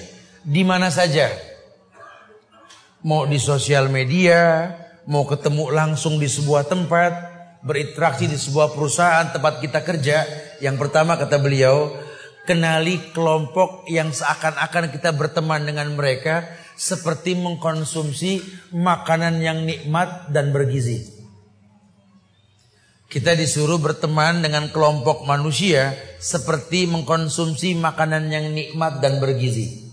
di mana saja. Mau di sosial media, mau ketemu langsung di sebuah tempat, berinteraksi di sebuah perusahaan tempat kita kerja. Yang pertama kata beliau, kenali kelompok yang seakan-akan kita berteman dengan mereka seperti mengkonsumsi makanan yang nikmat dan bergizi. Kita disuruh berteman dengan kelompok manusia seperti mengkonsumsi makanan yang nikmat dan bergizi.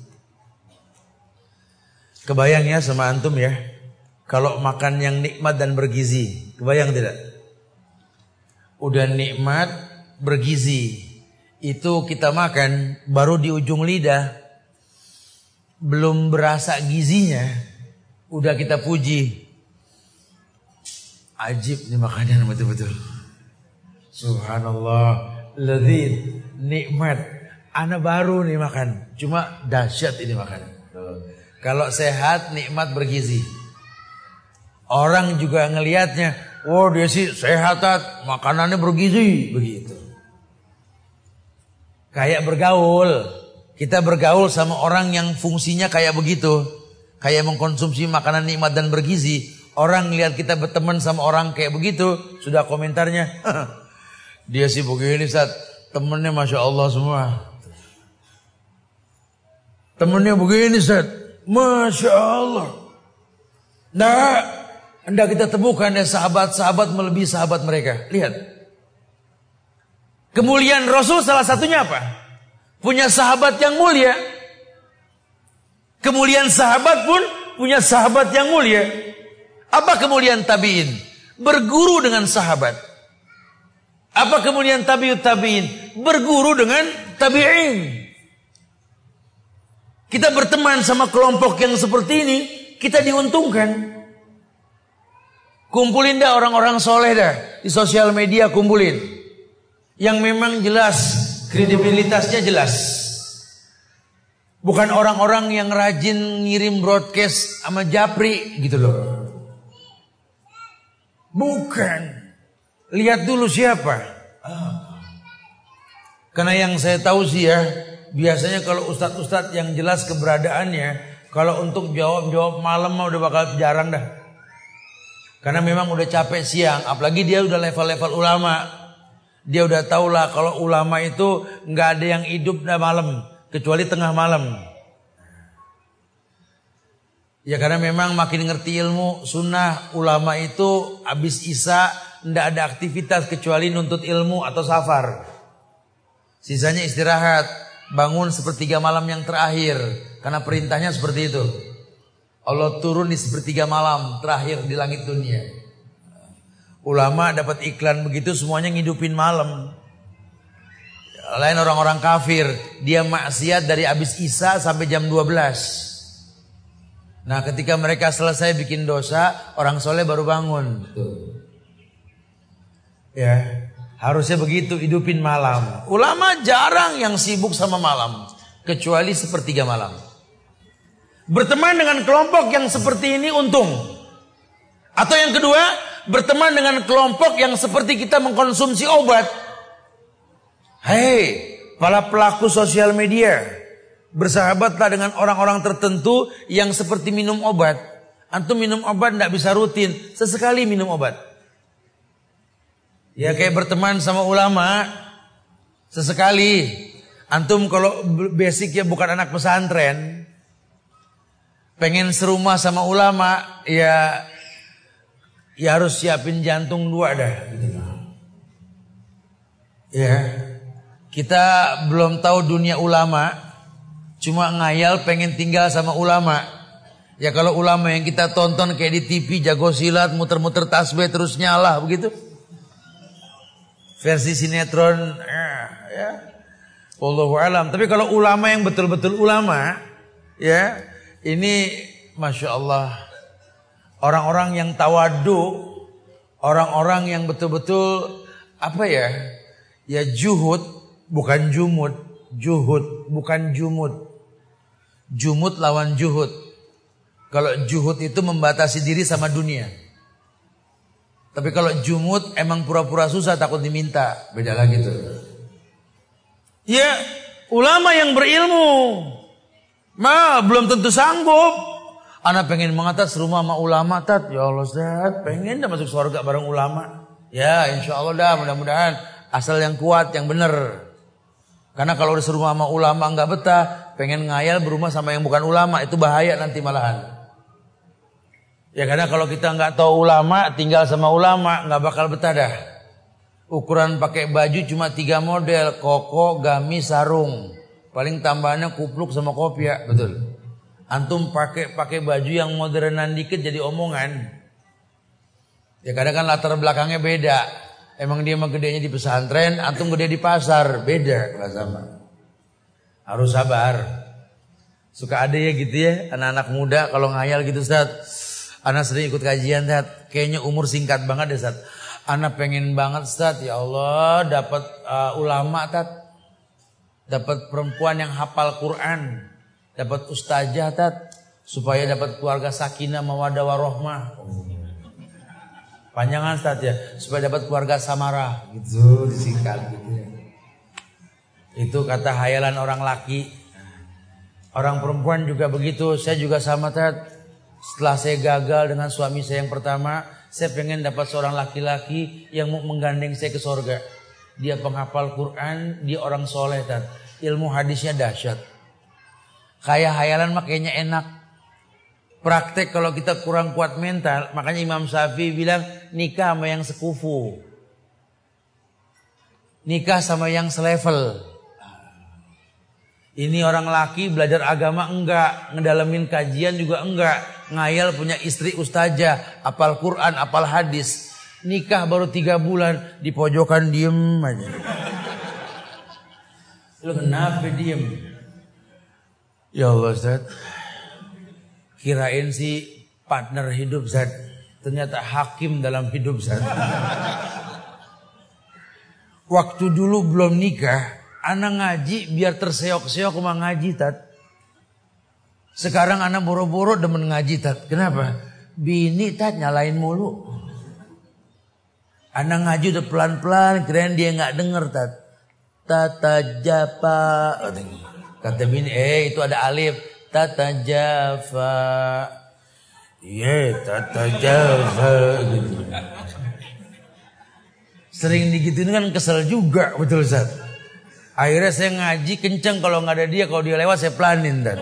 Kebayang ya sama antum ya. Kalau makan yang nikmat dan bergizi, kebayang tidak? Udah nikmat, bergizi, itu kita makan baru di ujung lidah. Belum berasa gizinya. Udah kita puji. Ajib nih makanan betul-betul. Subhanallah. Lezat nikmat. Anak baru nih makan. Cuma dahsyat ini makan. Kalau sehat nikmat bergizi. Orang juga ngelihatnya oh dia sih sehat makanannya bergizi begitu Kayak bergaul. Kita bergaul sama orang yang fungsinya kayak begitu. Kayak mengkonsumsi makanan nikmat dan bergizi. Orang lihat kita berteman sama orang kayak begitu. Sudah komentarnya. Dia sih begini saat temennya Masya Allah semua. Temennya begini saat. Masya Allah. Nah, hendak kita temukan ya sahabat-sahabat melebihi sahabat mereka. Lihat. Kemuliaan Rasul salah satunya apa? Punya sahabat yang mulia. Kemuliaan sahabat pun punya sahabat yang mulia. Apa kemuliaan tabi'in? Berguru dengan sahabat. Apa kemuliaan tabi'ut tabi'in? Berguru dengan tabi'in. Kita berteman sama kelompok yang seperti ini, kita diuntungkan. Kumpulin dah orang-orang soleh dah. Di sosial media kumpulin yang memang jelas kredibilitasnya jelas. Bukan orang-orang yang rajin ngirim broadcast sama japri gitu loh. Bukan. Lihat dulu siapa. Karena yang saya tahu sih ya, biasanya kalau ustadz-ustadz yang jelas keberadaannya, kalau untuk jawab-jawab malam mah udah bakal jarang dah. Karena memang udah capek siang, apalagi dia udah level-level ulama. Dia udah tahu lah kalau ulama itu nggak ada yang hidup dah malam kecuali tengah malam. Ya karena memang makin ngerti ilmu sunnah ulama itu habis isya ndak ada aktivitas kecuali nuntut ilmu atau safar. Sisanya istirahat, bangun sepertiga malam yang terakhir karena perintahnya seperti itu. Allah turun di sepertiga malam terakhir di langit dunia. Ulama dapat iklan begitu semuanya ngidupin malam. Lain orang-orang kafir, dia maksiat dari habis Isa sampai jam 12. Nah, ketika mereka selesai bikin dosa, orang soleh baru bangun. Ya, harusnya begitu hidupin malam. Ulama jarang yang sibuk sama malam, kecuali sepertiga malam. Berteman dengan kelompok yang seperti ini untung. Atau yang kedua, berteman dengan kelompok yang seperti kita mengkonsumsi obat. Hei, para pelaku sosial media, bersahabatlah dengan orang-orang tertentu yang seperti minum obat. Antum minum obat tidak bisa rutin, sesekali minum obat. Ya kayak berteman sama ulama, sesekali. Antum kalau basicnya bukan anak pesantren, pengen serumah sama ulama, ya ya harus siapin jantung dua dah. Ya, kita belum tahu dunia ulama, cuma ngayal pengen tinggal sama ulama. Ya kalau ulama yang kita tonton kayak di TV jago silat, muter-muter tasbih terus nyala begitu. Versi sinetron, ya. ya. Wallahu alam. Tapi kalau ulama yang betul-betul ulama, ya ini masya Allah orang-orang yang tawadu, orang-orang yang betul-betul apa ya? Ya juhud bukan jumud, juhud bukan jumud. Jumud lawan juhud. Kalau juhud itu membatasi diri sama dunia. Tapi kalau jumud emang pura-pura susah takut diminta. Beda lagi tuh. Ya, ulama yang berilmu. Ma, belum tentu sanggup. Anak pengen mengatas rumah sama ulama tat. Ya Allah Ustaz, pengen dah masuk surga bareng ulama. Ya insya Allah dah mudah-mudahan. Asal yang kuat, yang benar. Karena kalau udah serumah sama ulama nggak betah, pengen ngayal berumah sama yang bukan ulama itu bahaya nanti malahan. Ya karena kalau kita nggak tahu ulama, tinggal sama ulama nggak bakal betah dah. Ukuran pakai baju cuma tiga model, koko, gamis, sarung. Paling tambahannya kupluk sama kopiah, betul. Antum pakai pakai baju yang modernan dikit jadi omongan. Ya kadang kan latar belakangnya beda. Emang dia mah gedenya di pesantren, antum gede di pasar, beda nggak sama. Harus sabar. Suka ada ya gitu ya, anak-anak muda kalau ngayal gitu Ustaz. Anak sering ikut kajian Ustaz, kayaknya umur singkat banget deh Ustaz. Anak pengen banget Ustaz, ya Allah dapat uh, ulama Ustaz. Dapat perempuan yang hafal Quran dapat ustazah tat supaya dapat keluarga sakinah mawadah warohmah. Panjangan Ustaz ya, supaya dapat keluarga samarah gitu disingkat gitu. Ya. Itu kata hayalan orang laki. Orang perempuan juga begitu. Saya juga sama tat. Setelah saya gagal dengan suami saya yang pertama, saya pengen dapat seorang laki-laki yang mau menggandeng saya ke sorga. Dia penghafal Quran, dia orang soleh tat. Ilmu hadisnya dahsyat. Kayak hayalan makanya enak. Praktek kalau kita kurang kuat mental, makanya Imam Syafi'i bilang nikah sama yang sekufu. Nikah sama yang selevel. Ini orang laki belajar agama enggak, ngedalamin kajian juga enggak, ngayal punya istri ustazah, apal Quran, apal hadis. Nikah baru tiga bulan, di pojokan diem aja. Lu kenapa diem? Ya Allah Ustaz. Kirain si partner hidup Ustaz. Ternyata hakim dalam hidup Ustaz. Waktu dulu belum nikah, anak ngaji biar terseok-seok sama ngaji tat. Sekarang anak boro-boro demen ngaji tat. Kenapa? Bini tat nyalain mulu. Anak ngaji udah pelan-pelan, keren dia nggak denger tat. Tata japa. Kata bini, eh itu ada alif. Tata Java. Iya, Tata Java. Sering digituin kan kesel juga, betul Ustaz. Akhirnya saya ngaji kenceng kalau nggak ada dia, kalau dia lewat saya pelanin dan.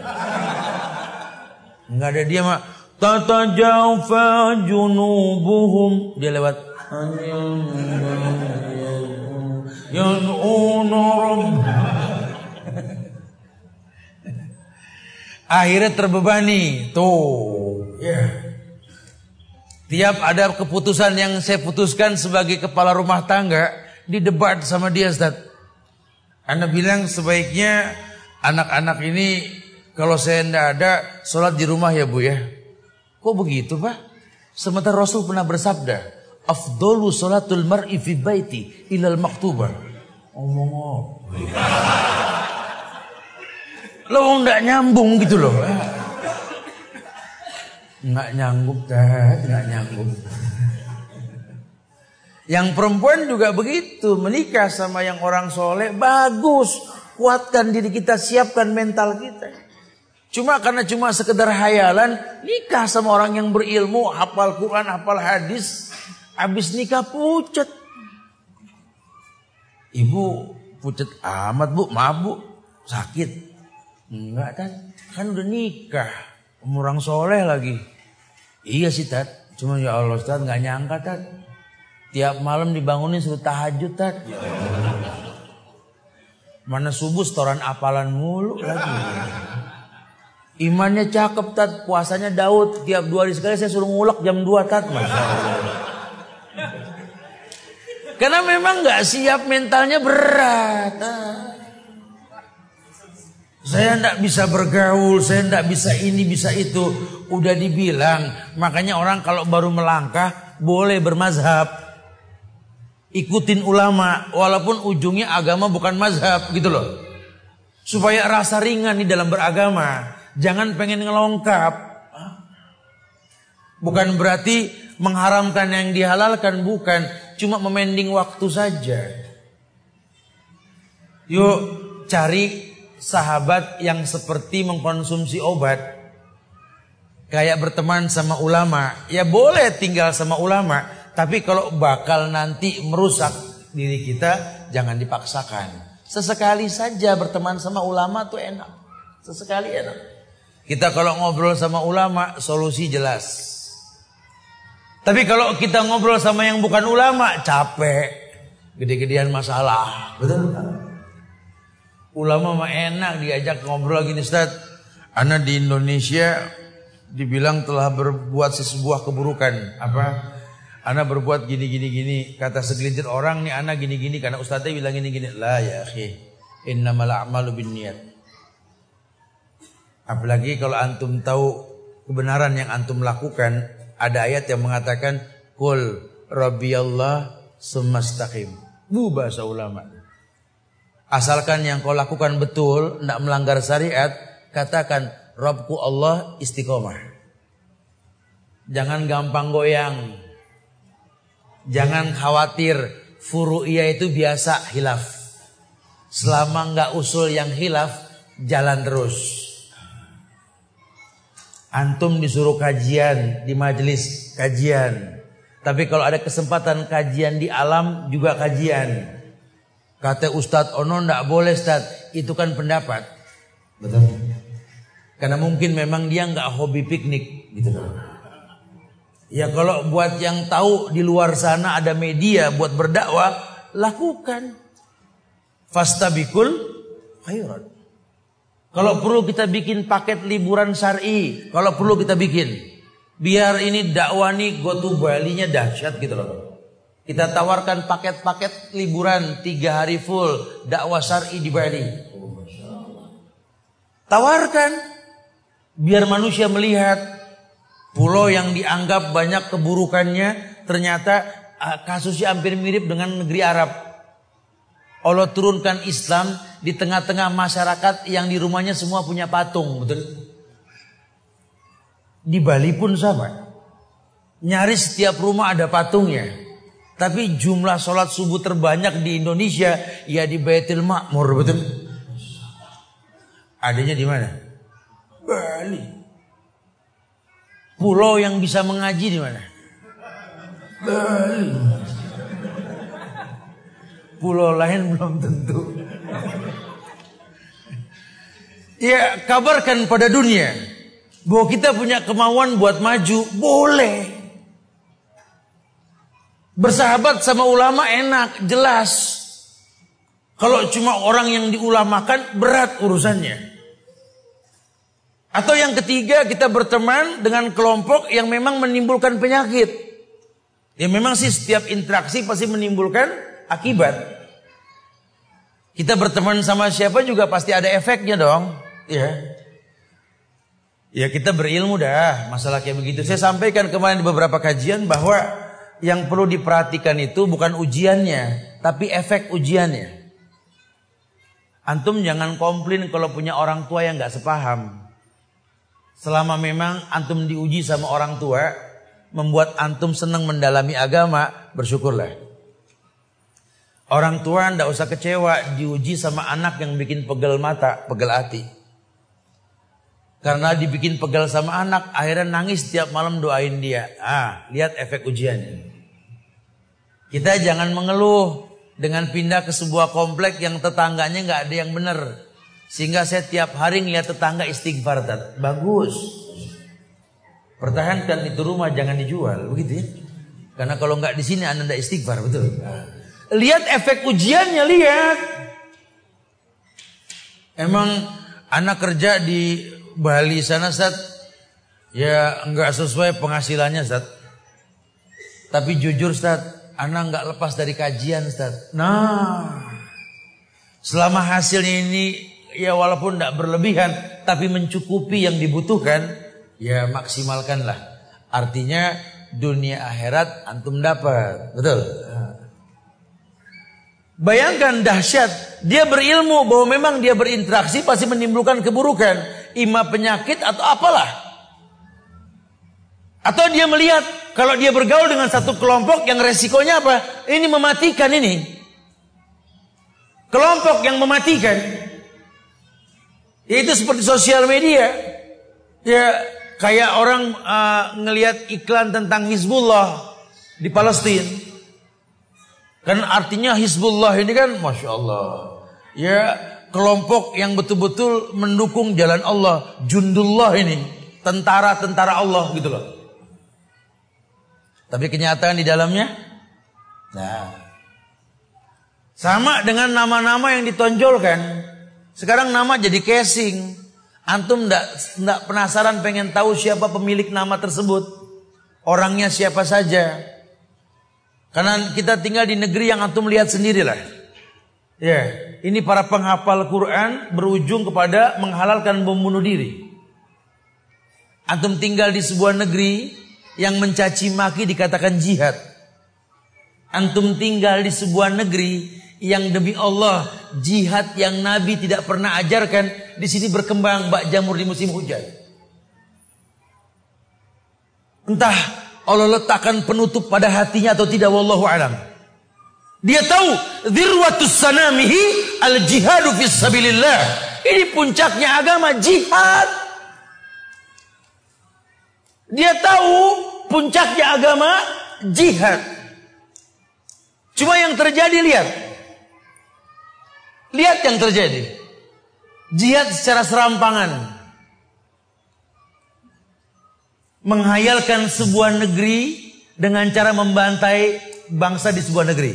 Nggak ada dia mah Tata Java junubuhum. Dia lewat. Akhirnya terbebani. Tuh, ya. Yeah. Tiap ada keputusan yang saya putuskan sebagai kepala rumah tangga, di debat sama dia Ustaz. Anda bilang sebaiknya anak-anak ini kalau saya tidak ada sholat di rumah ya Bu ya. Kok begitu Pak? Sementara Rasul pernah bersabda, Afdolu sholatul mar'i fi baiti ilal maktubah. Omong. Lo nggak nyambung gitu loh. Nggak nyanggup dah, nggak nyanggup. Yang perempuan juga begitu, menikah sama yang orang soleh bagus, kuatkan diri kita, siapkan mental kita. Cuma karena cuma sekedar hayalan, nikah sama orang yang berilmu, hafal Quran, hafal hadis, habis nikah pucat. Ibu pucat amat bu, mabuk, sakit. Enggak Tat, kan udah nikah. Orang soleh lagi. Iya sih Tat, cuma ya Allah Tat nggak nyangka Tat. Tiap malam dibangunin suruh tahajud Tat. Mana subuh setoran apalan mulu lagi. Imannya cakep Tat, puasanya Daud. Tiap dua hari sekali saya suruh ngulek jam 2 Tat. Masya Allah. Karena memang nggak siap mentalnya berat. Saya tidak bisa bergaul, saya tidak bisa ini, bisa itu. Udah dibilang, makanya orang kalau baru melangkah boleh bermazhab. Ikutin ulama, walaupun ujungnya agama bukan mazhab gitu loh. Supaya rasa ringan nih dalam beragama. Jangan pengen ngelongkap. Bukan berarti mengharamkan yang dihalalkan, bukan. Cuma memending waktu saja. Yuk cari sahabat yang seperti mengkonsumsi obat. Kayak berteman sama ulama. Ya boleh tinggal sama ulama. Tapi kalau bakal nanti merusak diri kita, jangan dipaksakan. Sesekali saja berteman sama ulama tuh enak. Sesekali enak. Kita kalau ngobrol sama ulama, solusi jelas. Tapi kalau kita ngobrol sama yang bukan ulama, capek. Gede-gedean masalah. Betul? Ulama mah enak diajak ngobrol gini Ustaz. Ana di Indonesia dibilang telah berbuat sebuah keburukan. Apa? Ana berbuat gini gini gini. Kata segelintir orang nih ana gini gini karena ustaznya bilang gini gini. La ya akhi. Innamal a'malu niat. Apalagi kalau antum tahu kebenaran yang antum lakukan, ada ayat yang mengatakan kul rabbiyallah sumastaqim. Bu bahasa ulama. Asalkan yang kau lakukan betul, tidak melanggar syariat, katakan Robku Allah istiqomah. Jangan gampang goyang. Jangan khawatir furu'iyah itu biasa hilaf. Selama nggak usul yang hilaf, jalan terus. Antum disuruh kajian di majelis kajian. Tapi kalau ada kesempatan kajian di alam juga kajian. Kata Ustadz Ono ndak boleh Ustadz. Itu kan pendapat. Betul. Karena mungkin memang dia nggak hobi piknik gitu Ya kalau buat yang tahu di luar sana ada media buat berdakwah, lakukan. Fastabikul khairat. Kalau perlu kita bikin paket liburan syar'i, kalau perlu kita bikin. Biar ini dakwah nih go to Bali-nya dahsyat gitu loh. Kita tawarkan paket-paket liburan tiga hari full dakwah syari di Bali. Tawarkan biar manusia melihat pulau yang dianggap banyak keburukannya ternyata ah, kasusnya hampir mirip dengan negeri Arab. Allah turunkan Islam di tengah-tengah masyarakat yang di rumahnya semua punya patung, betul? Di Bali pun sama. Nyaris setiap rumah ada patungnya. Tapi jumlah sholat subuh terbanyak di Indonesia ya di Baitul Makmur betul. Adanya di mana? Bali. Pulau yang bisa mengaji di mana? Bali. Pulau lain belum tentu. Ya kabarkan pada dunia bahwa kita punya kemauan buat maju, boleh. Bersahabat sama ulama enak, jelas. Kalau cuma orang yang diulamakan berat urusannya. Atau yang ketiga kita berteman dengan kelompok yang memang menimbulkan penyakit. Ya memang sih setiap interaksi pasti menimbulkan akibat. Kita berteman sama siapa juga pasti ada efeknya dong. Ya. Ya kita berilmu dah masalah kayak begitu. Saya sampaikan kemarin di beberapa kajian bahwa yang perlu diperhatikan itu bukan ujiannya, tapi efek ujiannya. Antum jangan komplain kalau punya orang tua yang nggak sepaham. Selama memang antum diuji sama orang tua, membuat antum senang mendalami agama, bersyukurlah. Orang tua ndak usah kecewa diuji sama anak yang bikin pegel mata, pegel hati. Karena dibikin pegal sama anak, akhirnya nangis setiap malam doain dia. Ah, lihat efek ujiannya. Kita jangan mengeluh dengan pindah ke sebuah komplek yang tetangganya nggak ada yang benar. Sehingga saya tiap hari ngeliat tetangga istighfar. Tat. Bagus. Pertahankan itu rumah jangan dijual, begitu ya. Karena kalau nggak di sini anda tidak istighfar, betul. Lihat efek ujiannya, lihat. Emang anak kerja di Bali sana Ustaz ya nggak sesuai penghasilannya Ustaz. Tapi jujur Ustaz, anak nggak lepas dari kajian Ustaz. Nah, selama hasilnya ini ya walaupun tidak berlebihan tapi mencukupi yang dibutuhkan, ya maksimalkanlah. Artinya dunia akhirat antum dapat. Betul? Bayangkan dahsyat, dia berilmu bahwa memang dia berinteraksi pasti menimbulkan keburukan ima penyakit atau apalah. Atau dia melihat kalau dia bergaul dengan satu kelompok yang resikonya apa? Ini mematikan ini. Kelompok yang mematikan. Itu seperti sosial media. Ya kayak orang uh, ngelihat iklan tentang Hizbullah di Palestina. Kan artinya Hizbullah ini kan Masya Allah. Ya kelompok yang betul-betul mendukung jalan Allah. Jundullah ini. Tentara-tentara Allah gitu loh. Tapi kenyataan di dalamnya. Nah. Sama dengan nama-nama yang ditonjolkan. Sekarang nama jadi casing. Antum ndak penasaran pengen tahu siapa pemilik nama tersebut. Orangnya siapa saja. Karena kita tinggal di negeri yang antum lihat sendirilah. Ya, ini para penghafal Quran berujung kepada menghalalkan bom bunuh diri. Antum tinggal di sebuah negeri yang mencaci maki dikatakan jihad. Antum tinggal di sebuah negeri yang demi Allah jihad yang Nabi tidak pernah ajarkan di sini berkembang bak jamur di musim hujan. Entah Allah letakkan penutup pada hatinya atau tidak wallahu alam. Dia tahu dirwatus sanamihi al jihadu fis sabilillah. Ini puncaknya agama jihad. Dia tahu puncaknya agama jihad. Cuma yang terjadi lihat. Lihat yang terjadi. Jihad secara serampangan. Menghayalkan sebuah negeri dengan cara membantai bangsa di sebuah negeri.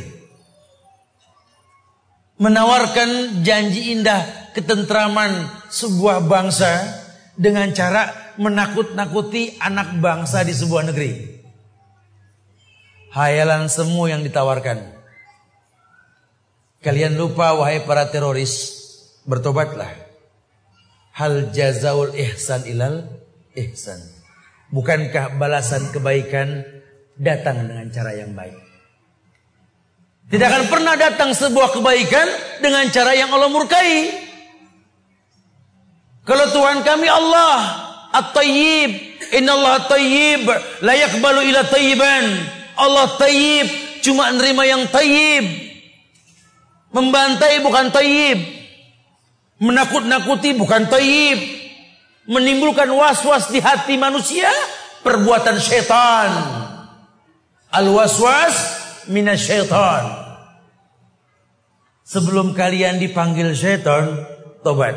Menawarkan janji indah ketentraman sebuah bangsa dengan cara menakut-nakuti anak bangsa di sebuah negeri. Hayalan semua yang ditawarkan. Kalian lupa wahai para teroris, bertobatlah. Hal jazaul ihsan ilal ihsan. Bukankah balasan kebaikan datang dengan cara yang baik? Tidak akan pernah datang sebuah kebaikan dengan cara yang Allah murkai. Kalau Tuhan kami Allah At-Tayyib, Innallaha Tayyib, la yaqbalu ila tayyiban. Allah Tayyib, cuma nerima yang tayyib. Membantai bukan tayyib. Menakut-nakuti bukan tayyib menimbulkan was-was di hati manusia perbuatan setan al waswas minasyaitan sebelum kalian dipanggil setan tobat.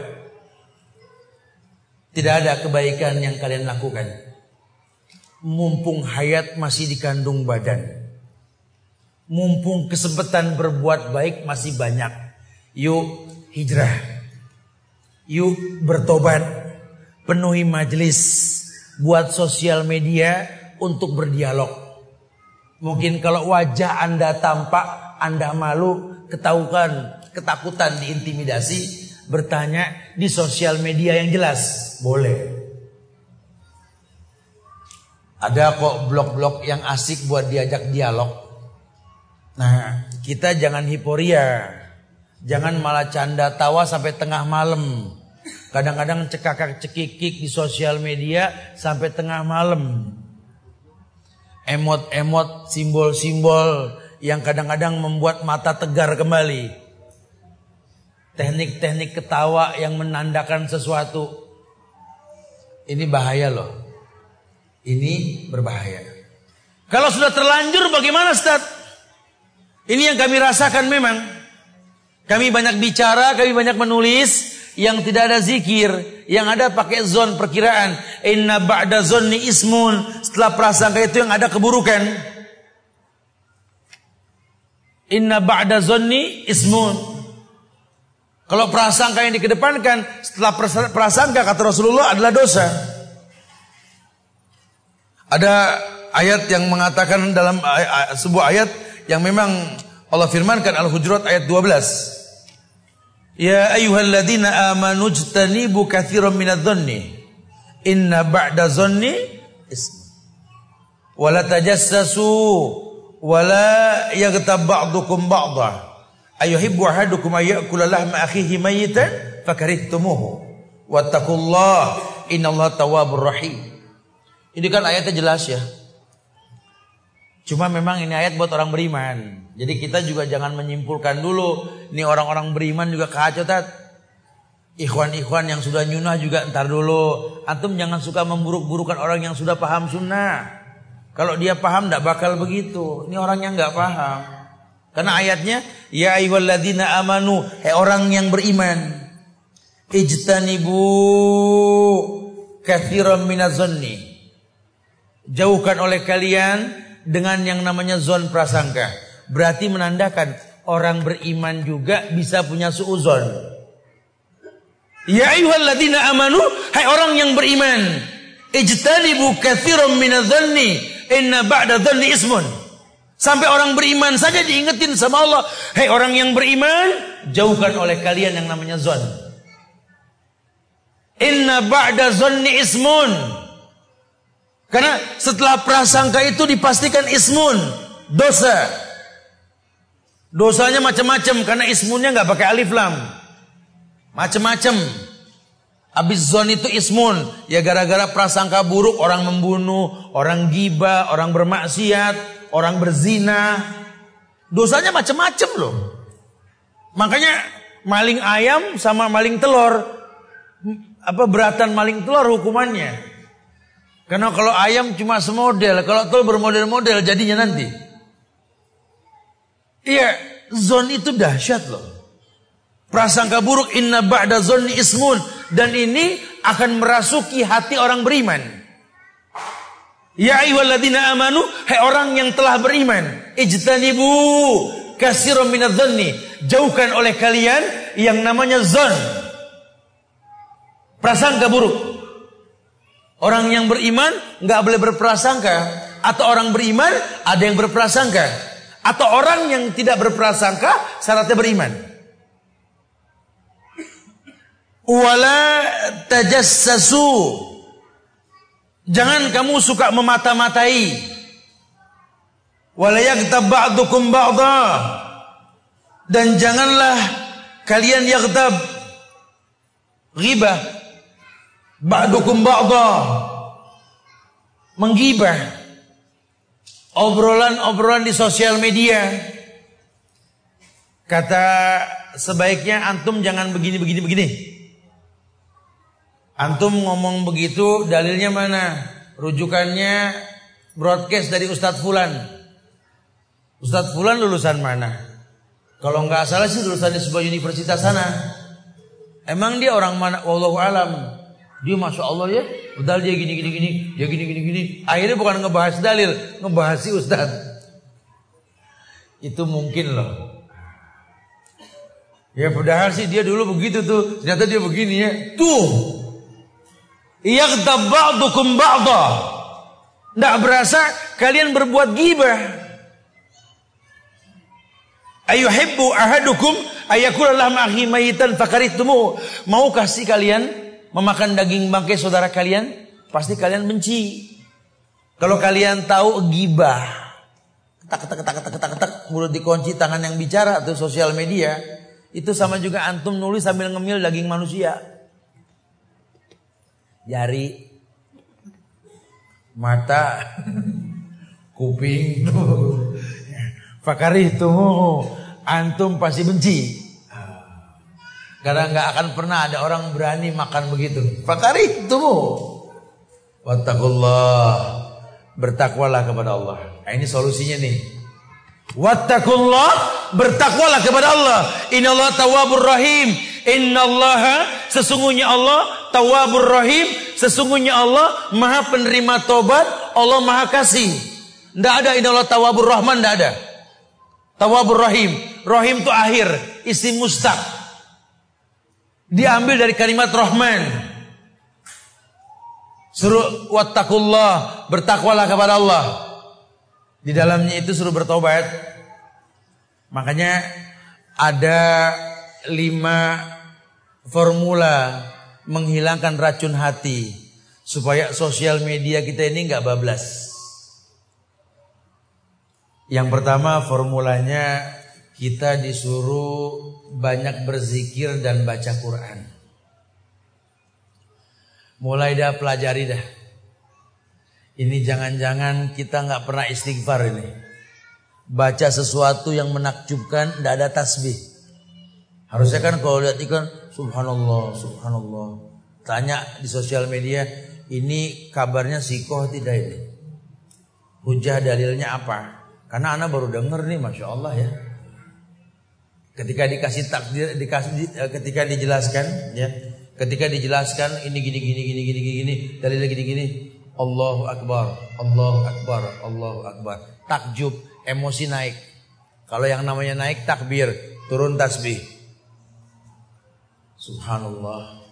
Tidak ada kebaikan yang kalian lakukan. Mumpung hayat masih dikandung badan. Mumpung kesempatan berbuat baik masih banyak. Yuk hijrah. Yuk bertobat penuhi majelis, buat sosial media untuk berdialog. Mungkin kalau wajah Anda tampak, Anda malu, ketahukan, ketakutan, diintimidasi, bertanya di sosial media yang jelas, boleh. Ada kok blog-blog yang asik buat diajak dialog. Nah, kita jangan hiporia. Jangan malah canda tawa sampai tengah malam. Kadang-kadang cekakak cekikik di sosial media sampai tengah malam. Emot-emot, simbol-simbol yang kadang-kadang membuat mata tegar kembali. Teknik-teknik ketawa yang menandakan sesuatu. Ini bahaya loh. Ini berbahaya. Kalau sudah terlanjur bagaimana Ustaz? Ini yang kami rasakan memang. Kami banyak bicara, kami banyak menulis, yang tidak ada zikir, yang ada pakai zon perkiraan. Inna ba'da zonni ismun. Setelah prasangka itu yang ada keburukan. Inna ba'da zonni ismun. Kalau prasangka yang dikedepankan setelah prasangka kata Rasulullah adalah dosa. Ada ayat yang mengatakan dalam sebuah ayat yang memang Allah firmankan Al-Hujurat ayat 12. Ya ayyuhalladzina amanu jtanibu katsiran minadh-dhanni inna ba'da dhanni ism. Wala tajassasu wala yaghtab ba'dukum ba'dha. Ayuhibbu ahadukum ayyakula lahma akhihi mayitan fakarihtumuhu. Wattaqullaha innallaha tawwabur rahim. Ini kan ayatnya jelas ya. Cuma memang ini ayat buat orang beriman. Jadi kita juga jangan menyimpulkan dulu. Ini orang-orang beriman juga kacau tat. Ikhwan-ikhwan yang sudah nyunah juga ntar dulu. Antum jangan suka memburuk-burukan orang yang sudah paham sunnah. Kalau dia paham tidak bakal begitu. Ini orang yang nggak paham. Karena ayatnya ya ayyuhalladzina amanu, hai orang yang beriman. Ijtanibu katsiran minazanni. Jauhkan oleh kalian dengan yang namanya zon prasangka. Berarti menandakan orang beriman juga bisa punya suuzon. Ya ayyuhalladzina amanu, hai orang yang beriman, ijtanibu katsiran minadh-dhanni inna ba'da ismun. Sampai orang beriman saja diingetin sama Allah, hai orang yang beriman, jauhkan oleh kalian yang namanya zon. Inna ba'da dhanni ismun. Karena setelah prasangka itu dipastikan ismun, dosa. Dosanya macam-macam karena ismunnya nggak pakai alif lam. Macam-macam. Abis zon itu ismun, ya gara-gara prasangka buruk orang membunuh, orang giba, orang bermaksiat, orang berzina. Dosanya macam-macam loh. Makanya maling ayam sama maling telur apa beratan maling telur hukumannya? Karena kalau ayam cuma semodel, kalau telur bermodel-model jadinya nanti. Iya, zon itu dahsyat loh. Prasangka buruk inna ba'da zonni ismun dan ini akan merasuki hati orang beriman. Ya ayyuhalladzina amanu, hai orang yang telah beriman, ijtanibu katsiran minadh-dhanni, jauhkan oleh kalian yang namanya zon. Prasangka buruk. Orang yang beriman nggak boleh berprasangka atau orang beriman ada yang berprasangka atau orang yang tidak berprasangka syaratnya beriman. Wala tajassasu. Jangan kamu suka memata-matai. Wala ba'dukum ba'dha. Dan janganlah kalian yaghtab ghibah Ba'dukum ba'da. Menggibah. Obrolan-obrolan di sosial media. Kata sebaiknya antum jangan begini begini begini. Antum ngomong begitu dalilnya mana? Rujukannya broadcast dari Ustadz Fulan. Ustadz Fulan lulusan mana? Kalau nggak salah sih lulusan di sebuah universitas sana. Emang dia orang mana? Wallahu alam. Dia masya Allah ya, padahal dia gini gini gini, dia gini gini gini. Akhirnya bukan ngebahas dalil, ngebahas si ustad. Itu mungkin loh. Ya padahal sih dia dulu begitu tuh, ternyata dia begini ya. Tuh, Yaghtab ba'dukum ba'da. Tidak berasa kalian berbuat gibah. Ayuhibbu ahadukum ayakul lahma akhi mayitan fakaritumu. Mau kasih kalian memakan daging bangkai saudara kalian, pasti kalian benci. Kalau kalian tahu gibah, ketak ketak ketak ketak ketak ketak mulut dikunci tangan yang bicara atau sosial media, itu sama juga antum nulis sambil ngemil daging manusia. Jari, mata, kuping, fakari itu antum pasti benci. Karena nggak akan pernah ada orang berani makan begitu. Fakari itu. Wattaqullah. Bertakwalah kepada Allah. Nah, ini solusinya nih. Wattaqullah. Bertakwalah kepada Allah. Inna Allah tawabur rahim. Inna Allah sesungguhnya Allah tawabur rahim. Sesungguhnya Allah maha penerima tobat. Allah maha kasih. Tidak ada inna Allah tawabur rahman. Tidak ada. Tawabur rahim. Rahim itu akhir. Isim mustaq. Diambil dari kalimat Rahman. Suruh wattaqullah, bertakwalah kepada Allah. Di dalamnya itu suruh bertobat. Makanya ada lima formula menghilangkan racun hati supaya sosial media kita ini nggak bablas. Yang pertama formulanya kita disuruh banyak berzikir dan baca Quran. Mulai dah pelajari dah. Ini jangan-jangan kita nggak pernah istighfar ini. Baca sesuatu yang menakjubkan, tidak ada tasbih. Harusnya kan kalau lihat iklan, subhanallah, subhanallah. Tanya di sosial media, ini kabarnya sikoh tidak ini? Hujah dalilnya apa? Karena anak baru dengar nih, masya Allah ya. Ketika dikasih takdir, dikasih, eh, ketika dijelaskan, ya, ketika dijelaskan ini gini gini gini gini gini, dalilnya gini gini, Allahu Akbar, Allahu Akbar, Allahu Akbar. Takjub, emosi naik. Kalau yang namanya naik takbir, turun tasbih. Subhanallah.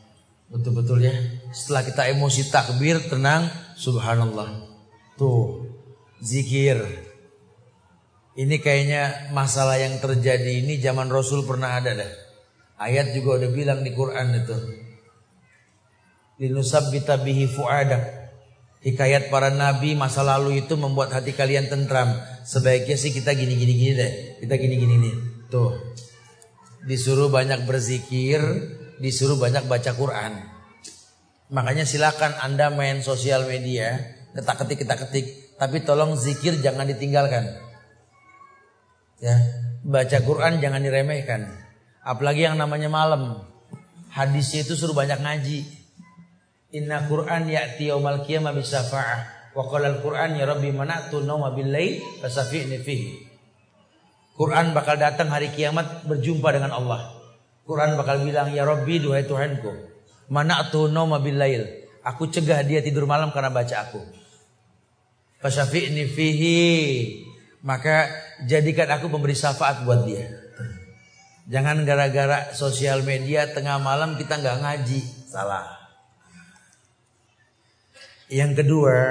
Betul-betul ya. Setelah kita emosi takbir, tenang, subhanallah. Tuh, zikir. Ini kayaknya masalah yang terjadi ini zaman Rasul pernah ada dah. Ayat juga udah bilang di Quran itu. Linusabbita bihi fu'adak Hikayat para nabi masa lalu itu membuat hati kalian tentram. Sebaiknya sih kita gini gini deh. Kita gini gini nih. Tuh. Disuruh banyak berzikir, disuruh banyak baca Quran. Makanya silakan Anda main sosial media, ketak ketik ketak ketik, tapi tolong zikir jangan ditinggalkan. Ya, baca Quran jangan diremehkan. Apalagi yang namanya malam. Hadisnya itu suruh banyak ngaji. Inna Qur'an ya'ti yaumal qiyamah bisafa'ah. Wa qala al-Qur'an ya Rabbi mana'tu nawma bil-lail fasafi'ni fihi. Quran bakal datang hari kiamat berjumpa dengan Allah. Quran bakal bilang ya Rabbi duhai Tuhanku, mana'tu nawma bil-lail. Aku cegah dia tidur malam karena baca aku. Fasafi'ni fihi. Maka jadikan aku pemberi syafaat buat dia. Jangan gara-gara sosial media tengah malam kita nggak ngaji, salah. Yang kedua,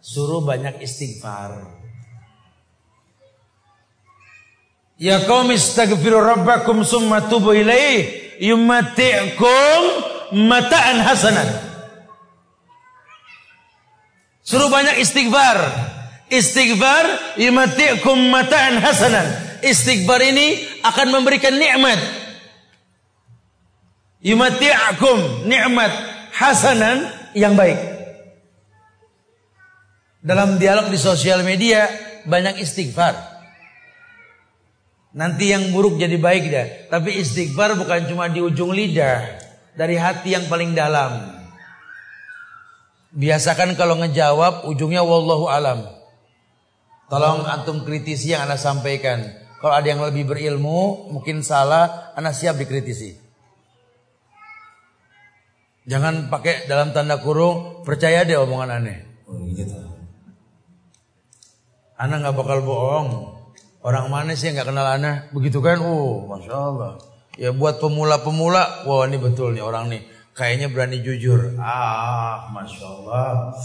suruh banyak istighfar. Ya kaum istaghfiru rabbakum summa tubu ilaih yumati'kum mata'an hasanan. Suruh banyak istighfar. Istighfar yumati'kum mata'an hasanan. Istighfar ini akan memberikan nikmat. Yumati'kum nikmat hasanan yang baik. Dalam dialog di sosial media banyak istighfar. Nanti yang buruk jadi baik dah. Tapi istighfar bukan cuma di ujung lidah, dari hati yang paling dalam. Biasakan kalau ngejawab ujungnya wallahu alam. Tolong antum kritisi yang Anda sampaikan. Kalau ada yang lebih berilmu, mungkin salah, Anda siap dikritisi. Jangan pakai dalam tanda kurung, percaya deh omongan aneh. Oh, gitu. Anak nggak bakal bohong. Orang mana sih yang nggak kenal anak? Begitu kan? Oh, masya Allah. Ya buat pemula-pemula, wah ini betul nih orang nih. Kayaknya berani jujur. Ah, masya Allah.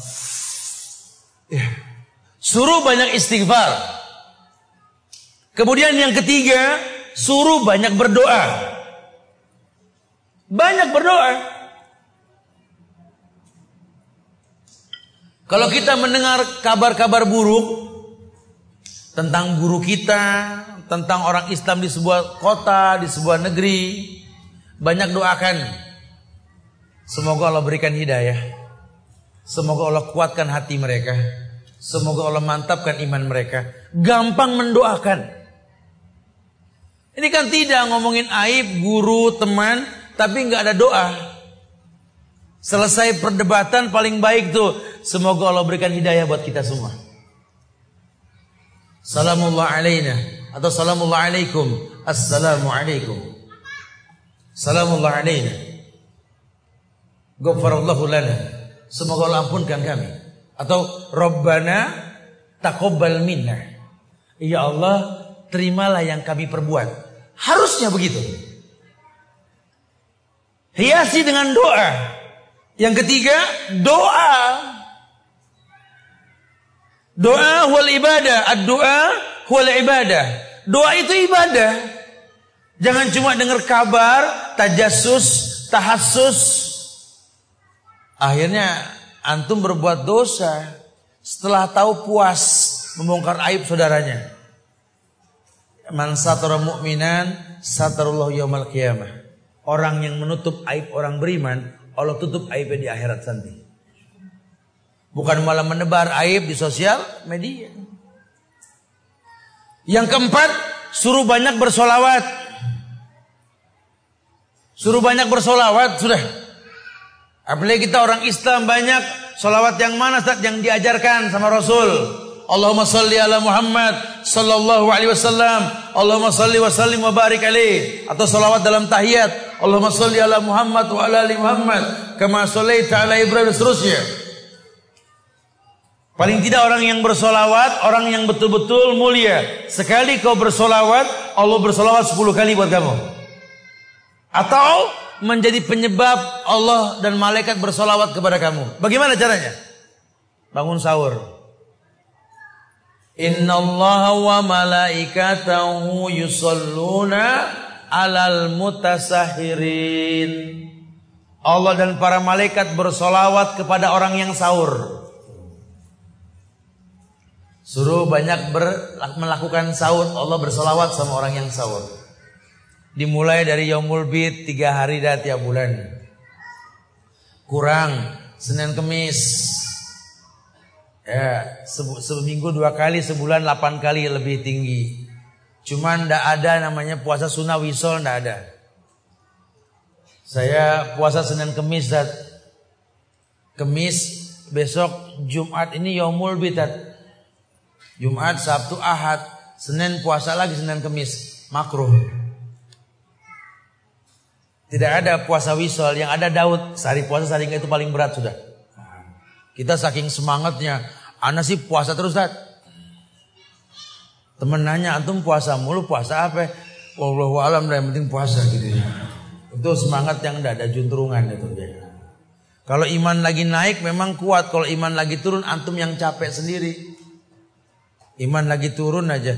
Ya. Suruh banyak istighfar. Kemudian yang ketiga, suruh banyak berdoa. Banyak berdoa. Kalau kita mendengar kabar-kabar buruk, tentang guru kita, tentang orang Islam di sebuah kota, di sebuah negeri. Banyak doakan. Semoga Allah berikan hidayah. Semoga Allah kuatkan hati mereka. Semoga Allah mantapkan iman mereka. Gampang mendoakan. Ini kan tidak ngomongin aib guru, teman, tapi nggak ada doa. Selesai perdebatan paling baik tuh. Semoga Allah berikan hidayah buat kita semua. Salamullah alaina atau salamullah alaikum. Assalamu alaikum. Salamullah alaina. Ghafarallahu lana. Semoga Allah ampunkan kami. Atau Rabbana taqabbal minna. Ya Allah, terimalah yang kami perbuat. Harusnya begitu. Hiasi dengan doa. Yang ketiga, doa Doa wal ibadah, ad-doa wal ibadah. Doa itu ibadah. Jangan cuma dengar kabar, tajassus, tahassus. Akhirnya antum berbuat dosa setelah tahu puas membongkar aib saudaranya. Man satara mu'minan satarullah yaumal qiyamah. Orang yang menutup aib orang beriman, Allah tutup aibnya di akhirat nanti. Bukan malah menebar aib di sosial media. Yang keempat, suruh banyak bersolawat. Suruh banyak bersolawat sudah. Apalagi kita orang Islam banyak solawat yang mana Ustaz yang diajarkan sama Rasul. Allahumma salli ala Muhammad sallallahu alaihi wasallam. Allahumma salli wa sallim wa barik alaih. Atau solawat dalam tahiyat. Allahumma salli ala Muhammad wa ala ali Muhammad. Kama sallaita ala Ibrahim dan seterusnya. Paling tidak orang yang bersolawat, orang yang betul-betul mulia. Sekali kau bersolawat, Allah bersolawat 10 kali buat kamu. Atau menjadi penyebab Allah dan malaikat bersolawat kepada kamu. Bagaimana caranya? Bangun sahur. Inna Allah wa malaikatahu yusalluna alal mutasahirin. Allah dan para malaikat bersolawat kepada orang yang sahur. Suruh banyak ber, melakukan sahur. Allah bersolawat sama orang yang sahur. Dimulai dari Yaumul Bid tiga hari dah tiap bulan. Kurang Senin Kemis. Ya, seminggu dua kali, sebulan delapan kali lebih tinggi. Cuman ndak ada namanya puasa sunnah wisol ndak ada. Saya puasa Senin Kemis dan Kemis besok Jumat ini Yaumul Bid Jumat, Sabtu, Ahad, Senin puasa lagi, Senin Kemis, makruh. Tidak ada puasa wisol, yang ada Daud, sehari puasa sehari itu paling berat sudah. Kita saking semangatnya, Ana sih puasa terus Dad. Temen nanya, antum puasa mulu, puasa apa? Wallahu alam yang penting puasa gitu ya. Itu semangat yang tidak ada junturungan itu ya. Kalau iman lagi naik memang kuat, kalau iman lagi turun antum yang capek sendiri. Iman lagi turun aja.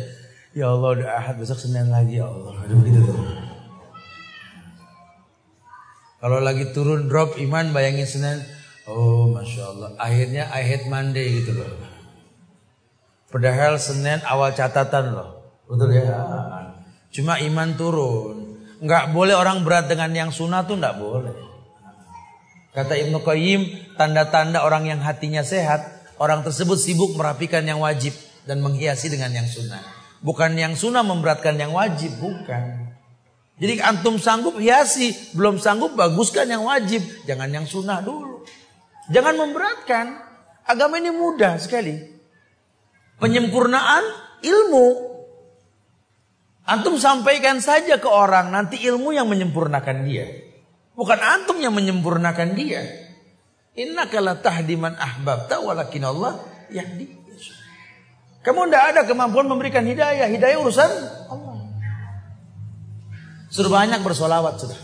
Ya Allah udah ahad besok Senin lagi ya Allah. Aduh gitu tuh. Kalau lagi turun drop iman bayangin Senin. Oh Masya Allah. Akhirnya ahad Monday gitu loh. Padahal Senin awal catatan loh. Betul ya? Cuma iman turun. Enggak boleh orang berat dengan yang sunnah tuh enggak boleh. Kata Ibnu Qayyim, tanda-tanda orang yang hatinya sehat, orang tersebut sibuk merapikan yang wajib dan menghiasi dengan yang sunnah. Bukan yang sunnah memberatkan yang wajib, bukan. Jadi antum sanggup hiasi, belum sanggup baguskan yang wajib, jangan yang sunnah dulu. Jangan memberatkan. Agama ini mudah sekali. Penyempurnaan ilmu. Antum sampaikan saja ke orang, nanti ilmu yang menyempurnakan dia. Bukan antum yang menyempurnakan dia. Inna kala tahdiman ahbabta walakin Allah yahdi. Kamu tidak ada kemampuan memberikan hidayah. Hidayah urusan Allah. Suruh banyak bersolawat sudah.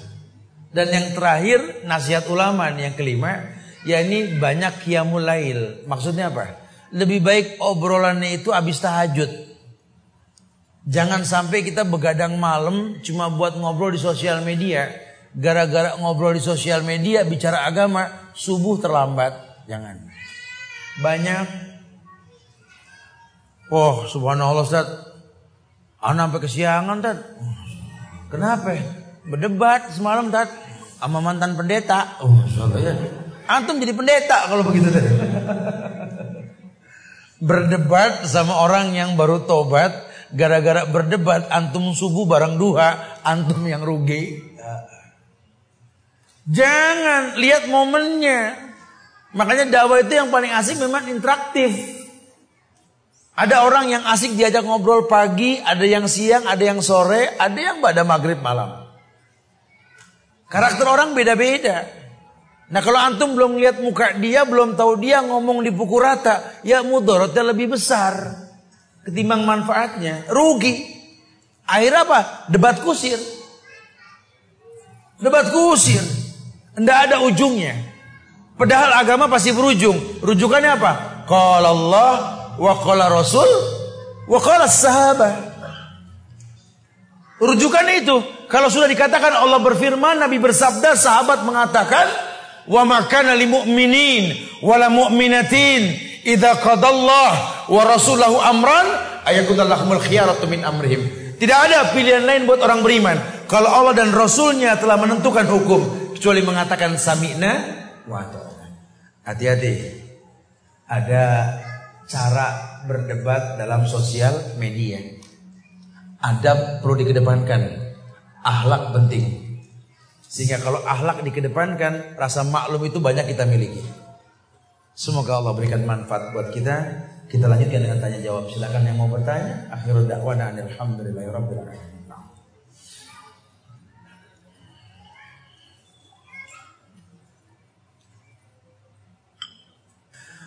Dan yang terakhir nasihat ulama yang kelima. Ya ini banyak qiyamul lail. Maksudnya apa? Lebih baik obrolannya itu habis tahajud. Jangan sampai kita begadang malam cuma buat ngobrol di sosial media. Gara-gara ngobrol di sosial media bicara agama subuh terlambat. Jangan. Banyak Oh subhanallah Ustaz. Anak sampai kesiangan Ustaz. Kenapa? Berdebat semalam Ustaz. Sama mantan pendeta. Oh ya. Antum jadi pendeta kalau begitu Ustaz. Berdebat sama orang yang baru tobat. Gara-gara berdebat antum subuh barang duha. Antum yang rugi. Jangan lihat momennya. Makanya dakwah itu yang paling asik memang interaktif. Ada orang yang asik diajak ngobrol pagi, ada yang siang, ada yang sore, ada yang pada maghrib malam. Karakter orang beda-beda. Nah kalau antum belum lihat muka dia, belum tahu dia ngomong di pukul rata, ya mudorotnya lebih besar ketimbang manfaatnya. Rugi. Akhirnya apa? Debat kusir. Debat kusir. Tidak ada ujungnya. Padahal agama pasti berujung. Rujukannya apa? Kalau Allah wa qala Rasul wa qala sahabat. Rujukan itu kalau sudah dikatakan Allah berfirman, Nabi bersabda, sahabat mengatakan, wa makana lil mu'minin wala mu'minatin idza qadallah wa rasulahu amran ayakunallahumul khiyaratu min amrihim. Tidak ada pilihan lain buat orang beriman kalau Allah dan Rasulnya telah menentukan hukum kecuali mengatakan sami'na wa Hati-hati. ada cara berdebat dalam sosial media. Adab perlu dikedepankan, ahlak penting. Sehingga kalau ahlak dikedepankan, rasa maklum itu banyak kita miliki. Semoga Allah berikan manfaat buat kita. Kita lanjutkan dengan tanya jawab. Silakan yang mau bertanya. Akhirul da'wana alhamdulillahirabbil alamin.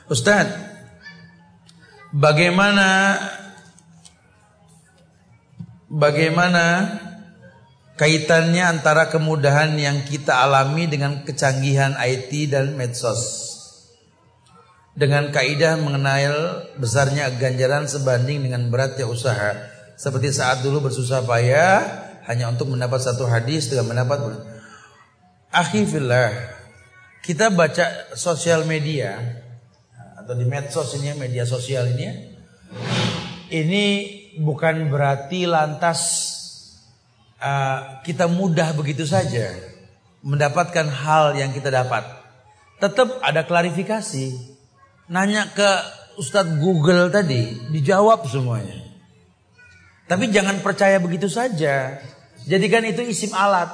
Ustaz, bagaimana bagaimana kaitannya antara kemudahan yang kita alami dengan kecanggihan IT dan medsos? Dengan kaidah mengenai besarnya ganjaran sebanding dengan beratnya usaha. Seperti saat dulu bersusah payah hanya untuk mendapat satu hadis dengan mendapat Akhifillah, kita baca sosial media atau di medsos ini media sosial ini ini bukan berarti lantas uh, kita mudah begitu saja mendapatkan hal yang kita dapat. Tetap ada klarifikasi. Nanya ke Ustadz Google tadi, dijawab semuanya. Tapi jangan percaya begitu saja. Jadikan itu isim alat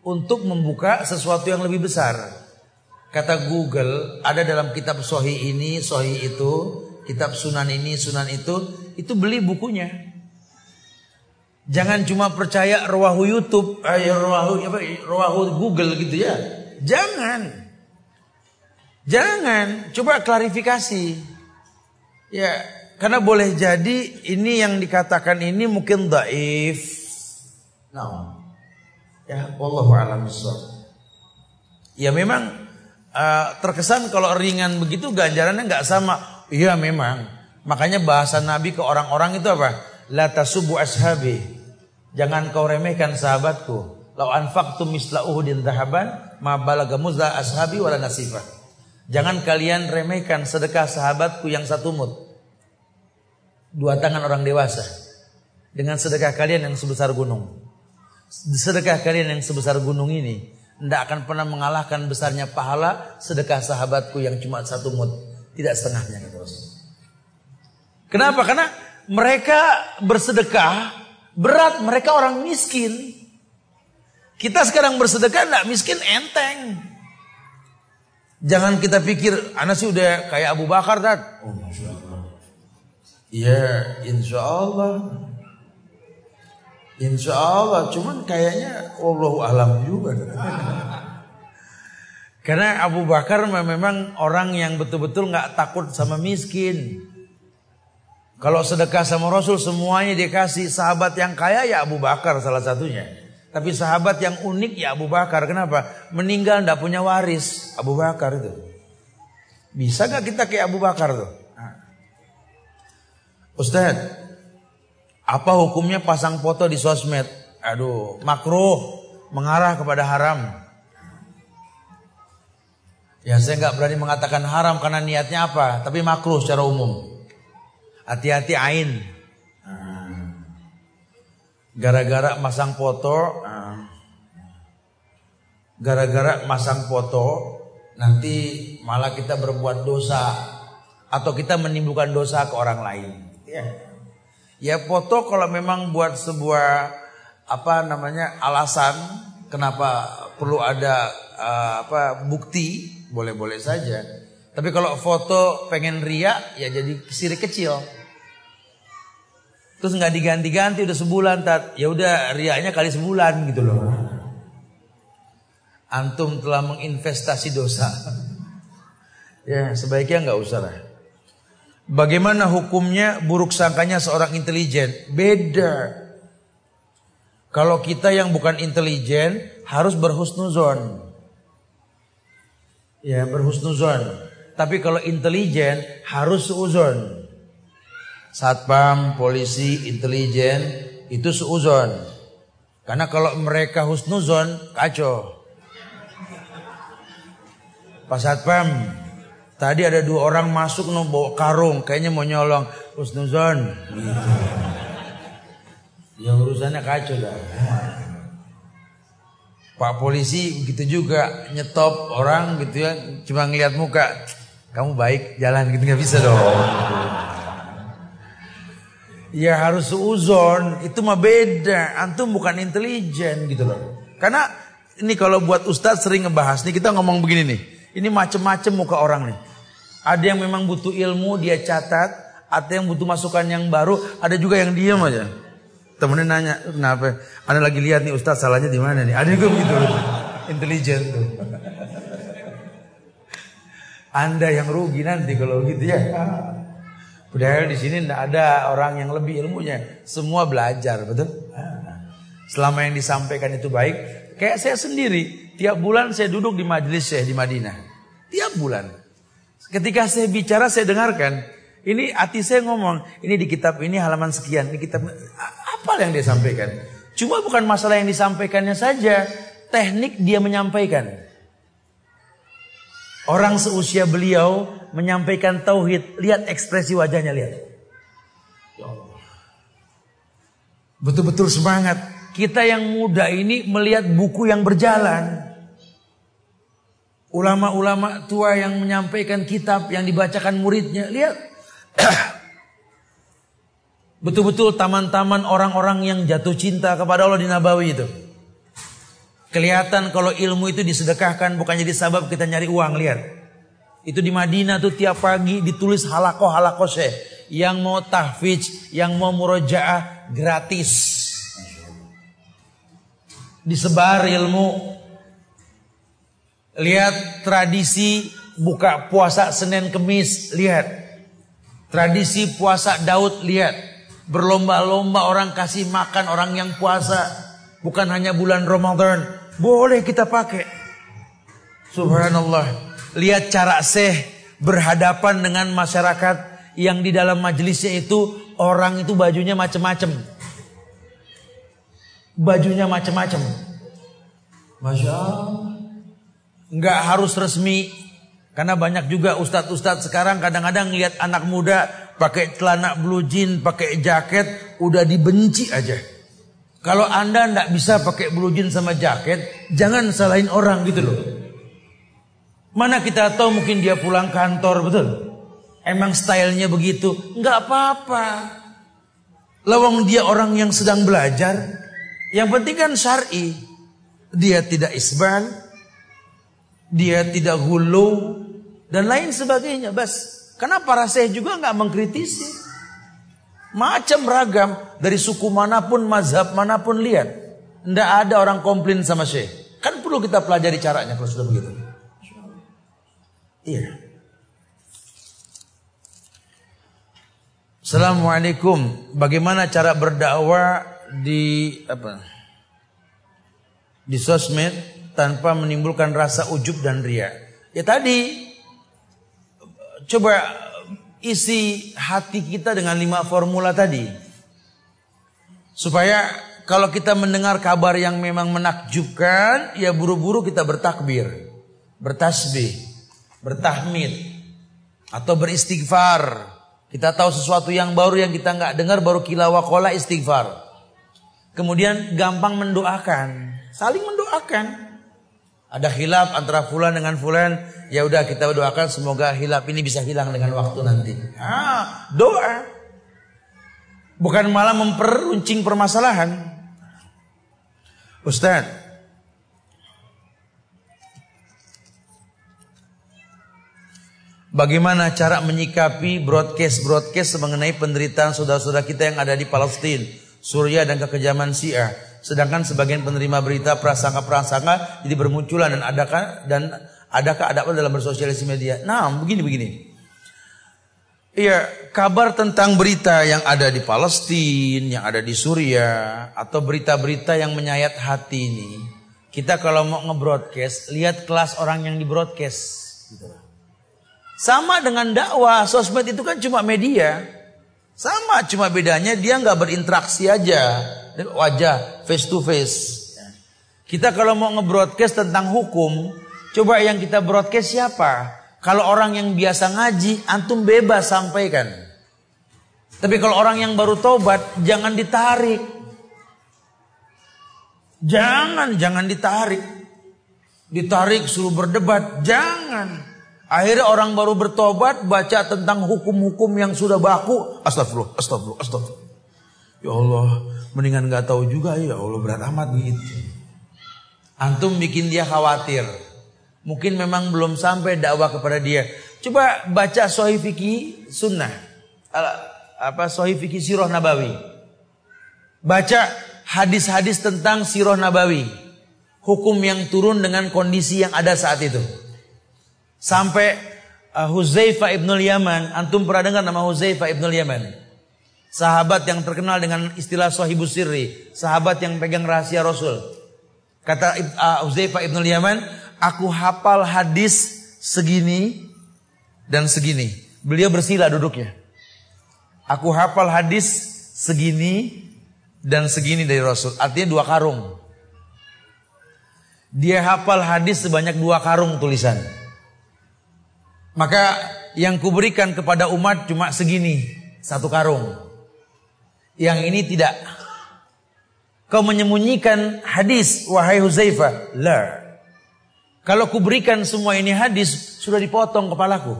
untuk membuka sesuatu yang lebih besar. Kata Google, ada dalam kitab Sohi ini, Sohi itu, kitab Sunan ini, Sunan itu, itu beli bukunya. Jangan cuma percaya rawahu YouTube, eh, rawahu, apa, rawahu Google gitu ya. Jangan. Jangan, coba klarifikasi. Ya, karena boleh jadi ini yang dikatakan ini mungkin daif. Nah, ya, wallahu a'lam Ya memang uh, terkesan kalau ringan begitu ganjarannya nggak sama. Iya memang. Makanya bahasa Nabi ke orang-orang itu apa? La tasubu ashabi. Jangan kau remehkan sahabatku. Lau anfaqtu misla uhudin dhahaban ma balaga ashabi wala nasifah. Jangan kalian remehkan sedekah sahabatku yang satu mut. Dua tangan orang dewasa. Dengan sedekah kalian yang sebesar gunung. Sedekah kalian yang sebesar gunung ini tidak akan pernah mengalahkan besarnya pahala sedekah sahabatku yang cuma satu mut. Tidak setengahnya kata Rasul. Kenapa? Karena mereka bersedekah berat. Mereka orang miskin. Kita sekarang bersedekah tidak miskin enteng. Jangan kita pikir, anak sih udah kayak Abu Bakar tat. Oh, masya Allah. Ya, insya Allah. Insya Allah, cuman kayaknya Allah alam juga. Karena Abu Bakar memang orang yang betul-betul nggak takut sama miskin. Kalau sedekah sama Rasul semuanya dikasih sahabat yang kaya ya Abu Bakar salah satunya. Tapi sahabat yang unik ya Abu Bakar. Kenapa? Meninggal nggak punya waris Abu Bakar itu. Bisa gak kita kayak Abu Bakar tuh? Ustadz, apa hukumnya pasang foto di sosmed? Aduh, makruh, mengarah kepada haram. Ya saya nggak berani mengatakan haram karena niatnya apa, tapi makruh secara umum. Hati-hati ain. Gara-gara masang foto, gara-gara masang foto, nanti malah kita berbuat dosa atau kita menimbulkan dosa ke orang lain. Ya. Ya foto kalau memang buat sebuah apa namanya alasan kenapa perlu ada uh, apa bukti boleh-boleh saja. Tapi kalau foto pengen ria ya jadi sirik kecil. Terus nggak diganti-ganti udah sebulan tat. Ya udah riaknya kali sebulan gitu loh. Antum telah menginvestasi dosa. ya sebaiknya nggak usah lah. Bagaimana hukumnya buruk sangkanya seorang intelijen? Beda. Kalau kita yang bukan intelijen harus berhusnuzon. Ya, berhusnuzon. Tapi kalau intelijen harus seuzon. Satpam, polisi, intelijen itu seuzon. Karena kalau mereka husnuzon kacau. Pas satpam Tadi ada dua orang masuk no bawa karung, kayaknya mau nyolong. Usnuzon. Yang urusannya kacau dah. Pak polisi begitu juga nyetop orang gitu ya, cuma ngeliat muka. kamu baik jalan gitu nggak bisa dong. Ya harus uzon, itu mah beda. Antum bukan intelijen gitu loh. Karena ini kalau buat ustadz sering ngebahas nih kita ngomong begini nih. Ini macem-macem muka orang nih. Ada yang memang butuh ilmu dia catat, ada yang butuh masukan yang baru, ada juga yang diam aja. Temennya nanya, kenapa? Anda lagi lihat nih ustadz salahnya di mana nih? Ada juga begitu. Intelijen tuh. Anda yang rugi nanti kalau gitu ya. Padahal di sini tidak ada orang yang lebih ilmunya. Semua belajar, betul? Selama yang disampaikan itu baik. Kayak saya sendiri, tiap bulan saya duduk di majelis saya di Madinah. Tiap bulan. Ketika saya bicara, saya dengarkan. Ini hati saya ngomong, ini di kitab ini halaman sekian, ini kitab apa yang dia sampaikan? Cuma bukan masalah yang disampaikannya saja, teknik dia menyampaikan. Orang seusia beliau menyampaikan tauhid, lihat ekspresi wajahnya lihat. Ya Betul-betul semangat. Kita yang muda ini melihat buku yang berjalan. Ulama-ulama tua yang menyampaikan kitab yang dibacakan muridnya, lihat. Betul-betul taman-taman orang-orang yang jatuh cinta kepada Allah di Nabawi itu. Kelihatan kalau ilmu itu disedekahkan bukan jadi sabab kita nyari uang, lihat. Itu di Madinah tuh tiap pagi ditulis halakoh halakoh syekh. Yang mau tahfidz, yang mau murojaah gratis. Disebar ilmu. Lihat tradisi buka puasa Senin Kemis, lihat. Tradisi puasa Daud, lihat. Berlomba-lomba orang kasih makan orang yang puasa. Bukan hanya bulan Ramadan. Boleh kita pakai. Subhanallah. Lihat cara seh berhadapan dengan masyarakat yang di dalam majelisnya itu orang itu bajunya macam-macam. Bajunya macam-macam. Masya Allah. Nggak harus resmi. Karena banyak juga ustadz-ustadz sekarang kadang-kadang lihat anak muda pakai celana blue jean, pakai jaket, udah dibenci aja. Kalau anda ndak bisa pakai blue jeans sama jaket, jangan salahin orang gitu loh. Mana kita tahu mungkin dia pulang kantor betul. Emang stylenya begitu, nggak apa-apa. Lawang dia orang yang sedang belajar, yang penting kan syari. Dia tidak isban, dia tidak hulu dan lain sebagainya. Bas, karena para saya juga nggak mengkritisi. Macam ragam dari suku mana pun, mazhab mana pun lihat. Tidak ada orang komplain sama Syekh. Kan perlu kita pelajari caranya kalau sudah begitu. Iya. Assalamualaikum. Bagaimana cara berdakwah di apa? Di sosmed tanpa menimbulkan rasa ujub dan ria. Ya tadi coba isi hati kita dengan lima formula tadi. Supaya kalau kita mendengar kabar yang memang menakjubkan, ya buru-buru kita bertakbir, bertasbih, bertahmid, atau beristighfar. Kita tahu sesuatu yang baru yang kita nggak dengar baru kilawakola istighfar. Kemudian gampang mendoakan, saling mendoakan. Ada khilaf antara fulan dengan fulan, ya udah kita doakan semoga hilaf ini bisa hilang dengan waktu nanti. Ah, doa. Bukan malah memperuncing permasalahan. Ustaz. Bagaimana cara menyikapi broadcast-broadcast mengenai penderitaan saudara-saudara kita yang ada di Palestina, Suriah dan kekejaman Syiah? Sedangkan sebagian penerima berita prasangka-prasangka jadi bermunculan dan adakah dan adakah ada dalam bersosialisasi media? Nah, begini-begini. Iya, kabar tentang berita yang ada di Palestina, yang ada di Suriah, atau berita-berita yang menyayat hati ini, kita kalau mau nge-broadcast, lihat kelas orang yang di-broadcast. Gitu. Sama dengan dakwah, sosmed itu kan cuma media. Sama, cuma bedanya dia nggak berinteraksi aja wajah face to face. Kita kalau mau nge-broadcast tentang hukum, coba yang kita broadcast siapa? Kalau orang yang biasa ngaji, antum bebas sampaikan. Tapi kalau orang yang baru tobat, jangan ditarik. Jangan, jangan ditarik. Ditarik suruh berdebat, jangan. Akhirnya orang baru bertobat baca tentang hukum-hukum yang sudah baku. Astagfirullah, astagfirullah, astagfirullah. Ya Allah, mendingan nggak tahu juga ya Allah berat amat gitu. Antum bikin dia khawatir. Mungkin memang belum sampai dakwah kepada dia. Coba baca Sahih Fikih Sunnah. Apa Sahih Fikih Sirah Nabawi. Baca hadis-hadis tentang Sirah Nabawi. Hukum yang turun dengan kondisi yang ada saat itu. Sampai uh, ibnul Yaman, antum pernah dengar nama Huzaifah ibnul Yaman? Sahabat yang terkenal dengan istilah sahibus sirri, sahabat yang pegang rahasia Rasul. Kata uh, Huzaifah ibnul Yaman, aku hafal hadis segini dan segini. Beliau bersila duduknya. Aku hafal hadis segini dan segini dari Rasul. Artinya dua karung. Dia hafal hadis sebanyak dua karung tulisan. Maka yang kuberikan kepada umat cuma segini, satu karung. Yang ini tidak. Kau menyembunyikan hadis, wahai Huzaifah. La. Kalau kuberikan semua ini hadis, sudah dipotong kepalaku.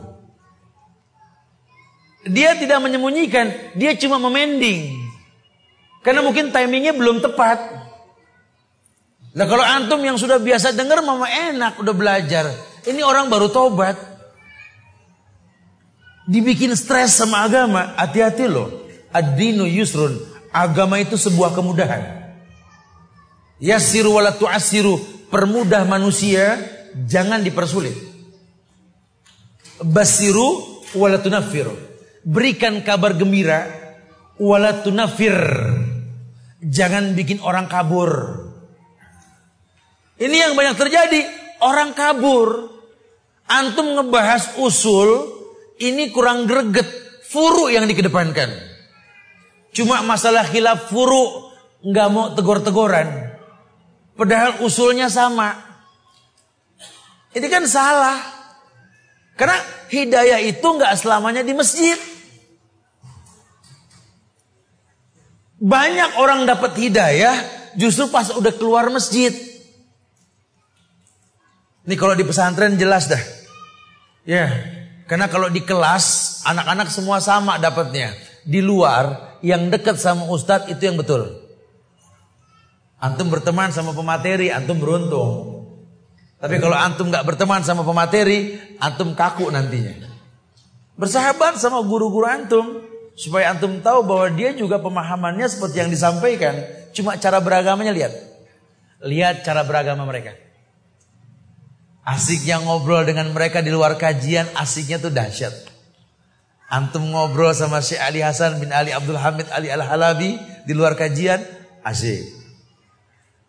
Dia tidak menyembunyikan, dia cuma memending. Karena mungkin timingnya belum tepat. Nah kalau antum yang sudah biasa dengar mama enak udah belajar. Ini orang baru tobat dibikin stres sama agama, hati-hati loh. Ad-dinu yusrun. Agama itu sebuah kemudahan. Yasiru wala tu'asiru. Permudah manusia, jangan dipersulit. Basiru wala tunafiru. Berikan kabar gembira wala tunafir. Jangan bikin orang kabur. Ini yang banyak terjadi. Orang kabur. Antum ngebahas usul, ini kurang greget. Furu yang dikedepankan. Cuma masalah khilaf furu nggak mau tegor-tegoran. Padahal usulnya sama. Ini kan salah. Karena hidayah itu nggak selamanya di masjid. Banyak orang dapat hidayah justru pas udah keluar masjid. Ini kalau di pesantren jelas dah. Ya, karena kalau di kelas anak-anak semua sama dapatnya. Di luar yang dekat sama ustadz itu yang betul. Antum berteman sama pemateri, antum beruntung. Tapi kalau antum nggak berteman sama pemateri, antum kaku nantinya. Bersahabat sama guru-guru antum supaya antum tahu bahwa dia juga pemahamannya seperti yang disampaikan. Cuma cara beragamanya lihat. Lihat cara beragama mereka. Asiknya ngobrol dengan mereka di luar kajian, asiknya tuh dahsyat. Antum ngobrol sama Syekh Ali Hasan bin Ali Abdul Hamid Ali Al-Halabi di luar kajian, asik.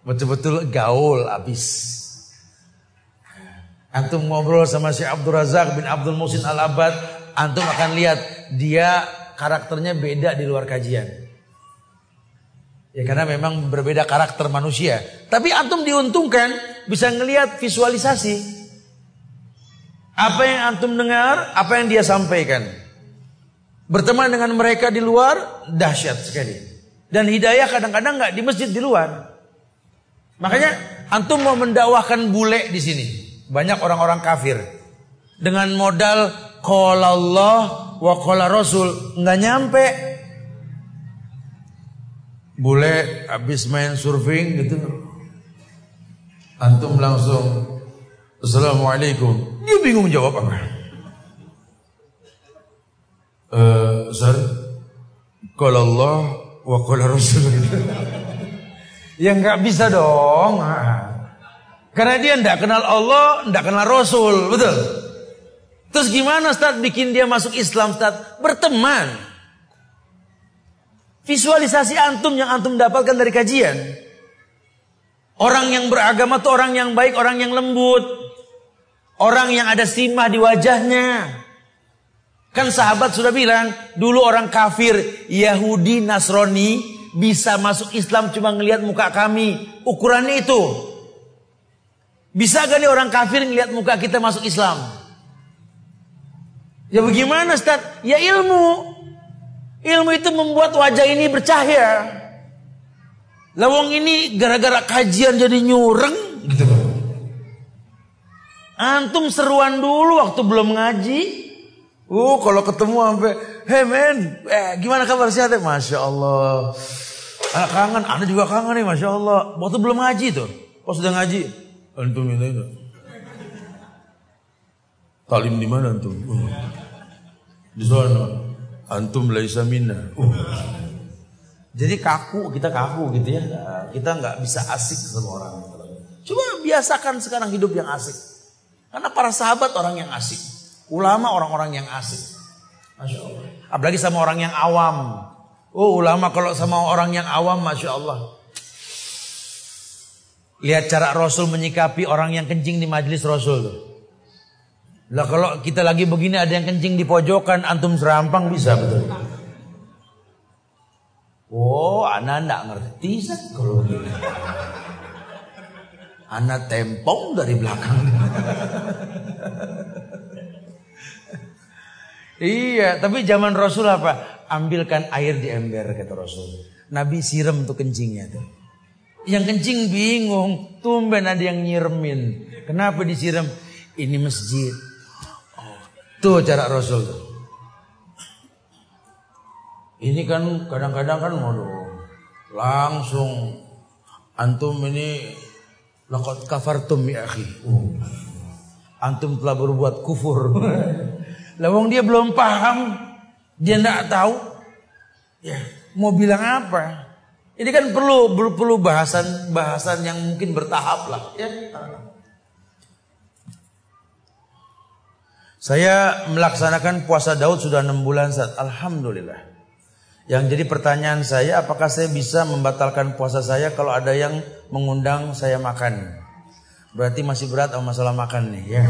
Betul-betul gaul abis. Antum ngobrol sama Syekh Abdul Razak bin Abdul Musin Al-Abad, antum akan lihat dia karakternya beda di luar kajian. Ya karena memang berbeda karakter manusia. Tapi antum diuntungkan bisa ngelihat visualisasi. Apa yang antum dengar, apa yang dia sampaikan. Berteman dengan mereka di luar dahsyat sekali. Dan hidayah kadang-kadang nggak di masjid di luar. Makanya antum mau mendakwahkan bule di sini. Banyak orang-orang kafir dengan modal qala Allah wa qala Rasul nggak nyampe bule habis main surfing gitu antum langsung assalamualaikum dia bingung jawab apa uh, Zar kalau Allah wa qala Rasul ya nggak bisa dong karena dia ndak kenal Allah ndak kenal Rasul betul terus gimana Ustaz bikin dia masuk Islam Ustaz berteman Visualisasi antum yang antum dapatkan dari kajian. Orang yang beragama itu orang yang baik, orang yang lembut. Orang yang ada simah di wajahnya. Kan sahabat sudah bilang, dulu orang kafir, Yahudi, Nasrani, bisa masuk Islam cuma ngelihat muka kami. Ukurannya itu. Bisa gak nih orang kafir ngelihat muka kita masuk Islam? Ya bagaimana Ustaz? Ya ilmu. Ilmu itu membuat wajah ini bercahaya. Lawang ini gara-gara kajian jadi nyureng gitu Antum seruan dulu waktu belum ngaji. Uh, kalau ketemu sampai, hey men, eh, gimana kabar sehat? Masya Allah. Anak kangen, anda juga kangen nih, masya Allah. Waktu belum ngaji tuh, pas sudah ngaji, antum ini itu. Talim di mana antum? Uh. Di sana. Antum laisa minna. Uh. Jadi kaku, kita kaku gitu ya. Kita nggak bisa asik sama orang. Coba biasakan sekarang hidup yang asik. Karena para sahabat orang yang asik. Ulama orang-orang yang asik. Masya Allah. Apalagi sama orang yang awam. Oh ulama kalau sama orang yang awam Masya Allah. Lihat cara Rasul menyikapi orang yang kencing di majelis Rasul. Lah kalau kita lagi begini ada yang kencing di pojokan, antum serampang bisa betul. Oh, anak enggak ngerti kalau begini. Anak tempong dari belakang. Iya, tapi zaman Rasul apa? Ambilkan air di ember kata Rasul. Nabi siram tuh kencingnya tuh. Yang kencing bingung, tumben ada yang nyiremin. Kenapa disiram? Ini masjid. Oh, tuh cara Rasul tuh. Ini kan kadang-kadang kan waduh, langsung antum ini Laqad kafartum ya akhi. Oh. Antum telah berbuat kufur. Lawang dia belum paham, dia tidak tahu. Ya, mau bilang apa? Ini kan perlu perlu bahasan bahasan yang mungkin bertahap lah, ya. Saya melaksanakan puasa Daud sudah enam bulan saat Alhamdulillah. Yang jadi pertanyaan saya, apakah saya bisa membatalkan puasa saya kalau ada yang mengundang saya makan? Berarti masih berat sama masalah makan nih ya.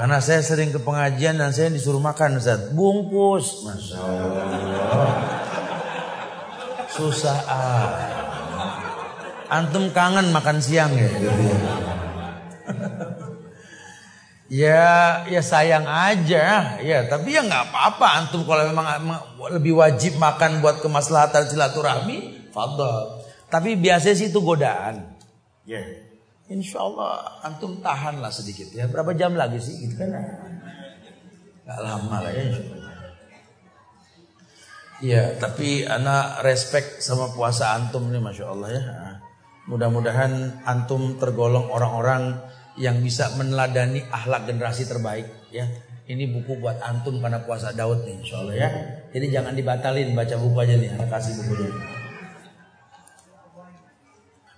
Karena saya sering ke pengajian dan saya disuruh makan Ustaz. Bungkus. Masya Allah. Susah ah. Antum kangen makan siang ya. Ya. Ya, ya sayang aja, ya. Tapi ya nggak apa-apa. Antum kalau memang lebih wajib makan buat kemaslahatan silaturahmi, fadl. Tapi biasanya sih itu godaan. Ya, insya Allah antum tahan lah sedikit ya. Berapa jam lagi sih, gitu kan? Gak lama lah ya, insya Allah. Ya, tapi anak respect sama puasa antum nih, masya Allah ya. Mudah-mudahan antum tergolong orang-orang yang bisa meneladani akhlak generasi terbaik ya. Ini buku buat antum karena puasa Daud nih insya Allah ya. Jadi jangan dibatalin baca buku aja nih, kasih bukunya.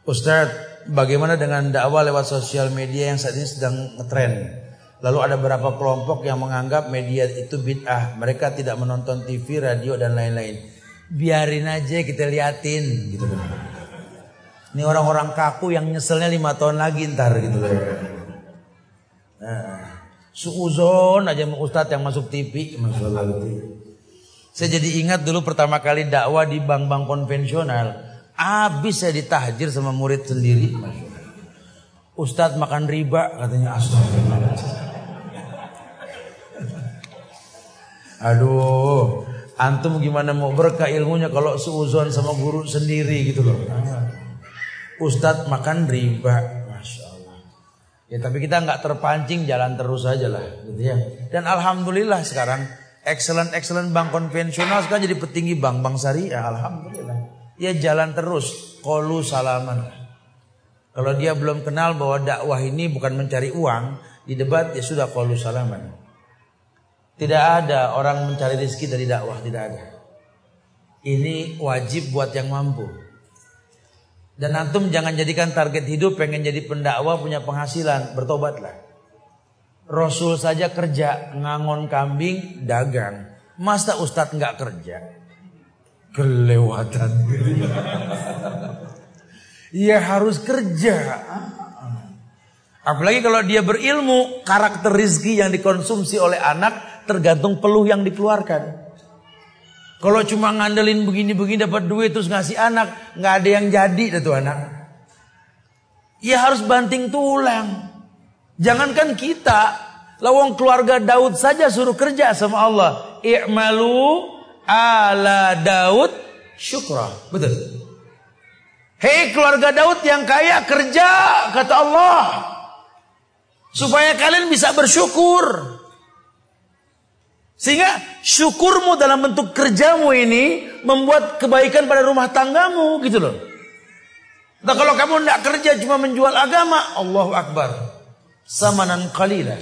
Ustadz, bagaimana dengan dakwah lewat sosial media yang saat ini sedang ngetren? Lalu ada beberapa kelompok yang menganggap media itu bid'ah. Mereka tidak menonton TV, radio dan lain-lain. Biarin aja kita liatin gitu ini orang-orang kaku yang nyeselnya lima tahun lagi ntar gitu loh. Nah, suuzon aja Ustadz yang masuk TV. Saya jadi ingat dulu pertama kali dakwah di bank-bank konvensional. Habis saya ditahjir sama murid sendiri. Ustadz makan riba katanya astagfirullah. Aduh, antum gimana mau berkah ilmunya kalau suuzon sama guru sendiri gitu loh. Ustadz makan riba. Masya Allah. Ya tapi kita nggak terpancing jalan terus aja lah. Gitu ya. Dan Alhamdulillah sekarang excellent-excellent bank konvensional sekarang jadi petinggi bank-bank syariah. Alhamdulillah. Ya jalan terus. Kolu salaman. Kalau dia belum kenal bahwa dakwah ini bukan mencari uang. Di debat ya sudah kolu salaman. Tidak ada orang mencari rezeki dari dakwah. Tidak ada. Ini wajib buat yang mampu. Dan antum jangan jadikan target hidup pengen jadi pendakwa punya penghasilan, bertobatlah. Rasul saja kerja ngangon kambing, dagang. Masa ustadz nggak kerja? Kelewatan. Ia harus kerja. Apalagi kalau dia berilmu, karakter rizki yang dikonsumsi oleh anak tergantung peluh yang dikeluarkan. Kalau cuma ngandelin begini-begini dapat duit terus ngasih anak, nggak ada yang jadi tuh anak. Ya harus banting tulang. Jangankan kita, lawang keluarga Daud saja suruh kerja sama Allah. I'malu ala Daud syukra. Betul. Hei keluarga Daud yang kaya kerja kata Allah. Supaya kalian bisa bersyukur. Sehingga syukurmu dalam bentuk kerjamu ini membuat kebaikan pada rumah tanggamu gitu loh. Nah kalau kamu tidak kerja cuma menjual agama, Allahu Akbar. Samanan qalila.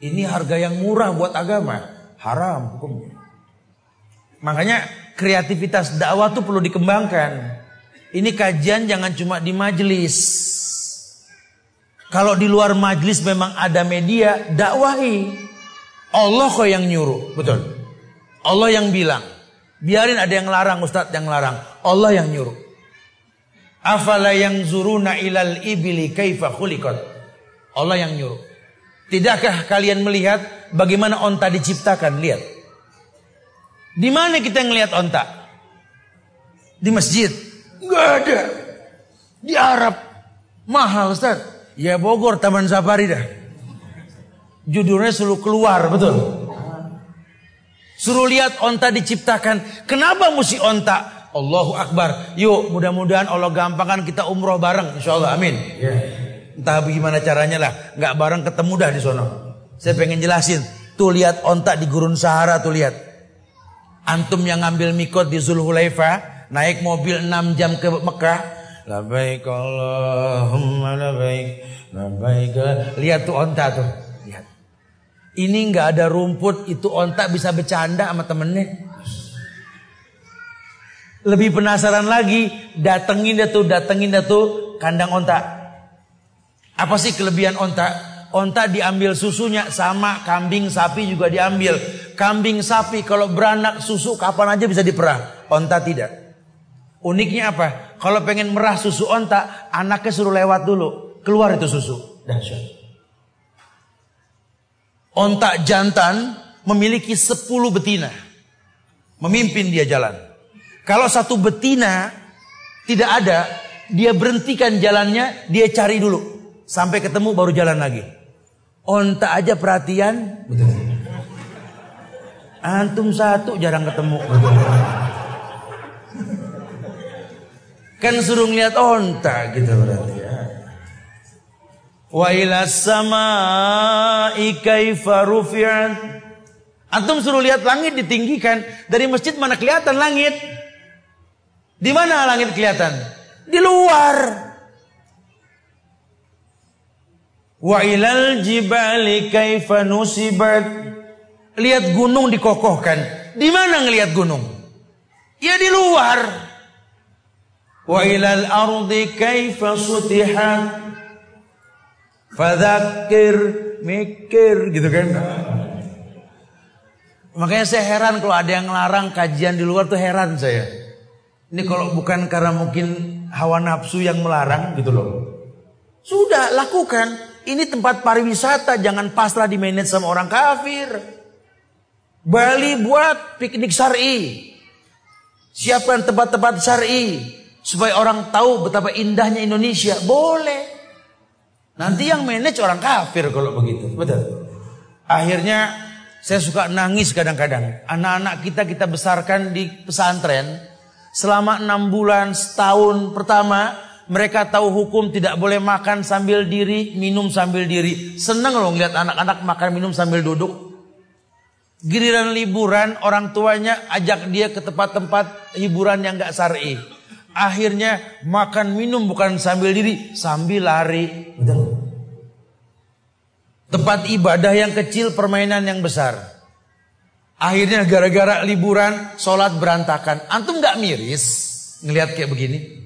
Ini harga yang murah buat agama. Haram hukumnya. Makanya kreativitas dakwah itu perlu dikembangkan. Ini kajian jangan cuma di majelis. Kalau di luar majelis memang ada media, dakwahi. Allah kok yang nyuruh, betul. Allah yang bilang. Biarin ada yang larang, Ustadz yang larang. Allah yang nyuruh. Afala yang zuruna ilal ibili kaifa khuliqat. Allah yang nyuruh. Tidakkah kalian melihat bagaimana onta diciptakan? Lihat. Di mana kita ngelihat onta? Di masjid. Enggak ada. Di Arab. Mahal Ustaz. Ya Bogor Taman Safari dah judulnya suruh keluar, betul? Suruh lihat onta diciptakan. Kenapa mesti onta? Allahu Akbar. Yuk mudah-mudahan Allah gampangkan kita umroh bareng. Insya Allah amin. Yeah. Entah bagaimana caranya lah. Nggak bareng ketemu dah di sono. Saya pengen jelasin. Tuh lihat onta di gurun Sahara tuh lihat. Antum yang ngambil mikot di Zulhulaifa. Naik mobil 6 jam ke Mekah. Labaik Allahumma labaik. Labaik. Lihat tuh onta tuh. Ini nggak ada rumput, itu ontak bisa bercanda sama temennya. Lebih penasaran lagi, datengin dah tuh, datengin dah tuh kandang ontak. Apa sih kelebihan ontak? Ontak diambil susunya sama kambing sapi juga diambil. Kambing sapi kalau beranak susu kapan aja bisa diperah. Ontak tidak. Uniknya apa? Kalau pengen merah susu ontak, anaknya suruh lewat dulu. Keluar itu susu. Dahsyat. Ontak jantan memiliki 10 betina. Memimpin dia jalan. Kalau satu betina tidak ada, dia berhentikan jalannya, dia cari dulu. Sampai ketemu baru jalan lagi. Ontak aja perhatian. Betul. Antum satu jarang ketemu. Kan suruh ngeliat ontak gitu berarti ya. Wa ila samai kaifa. Antum suruh lihat langit ditinggikan. Dari masjid mana kelihatan langit? Di mana langit kelihatan? Di luar. Wa ilal jibali kaifa nusibat. Lihat gunung dikokohkan. Di mana ngelihat gunung? Ya di luar. Wa ilal ardi kaifa sutihat. Fadakir, mikir gitu kan. Makanya saya heran kalau ada yang larang kajian di luar tuh heran saya. Ini kalau bukan karena mungkin hawa nafsu yang melarang gitu loh. Sudah lakukan. Ini tempat pariwisata, jangan pasrah di manage sama orang kafir. Bali buat piknik syari. Siapkan tempat-tempat syari supaya orang tahu betapa indahnya Indonesia. Boleh. Nanti yang manage orang kafir kalau begitu. Betul. Akhirnya saya suka nangis kadang-kadang. Anak-anak kita kita besarkan di pesantren. Selama enam bulan, setahun pertama. Mereka tahu hukum tidak boleh makan sambil diri, minum sambil diri. Senang loh ngeliat anak-anak makan minum sambil duduk. Giliran liburan orang tuanya ajak dia ke tempat-tempat hiburan yang gak syar'i. Akhirnya makan minum bukan sambil diri, sambil lari. Tempat ibadah yang kecil, permainan yang besar. Akhirnya gara-gara liburan, sholat berantakan. Antum nggak miris ngelihat kayak begini?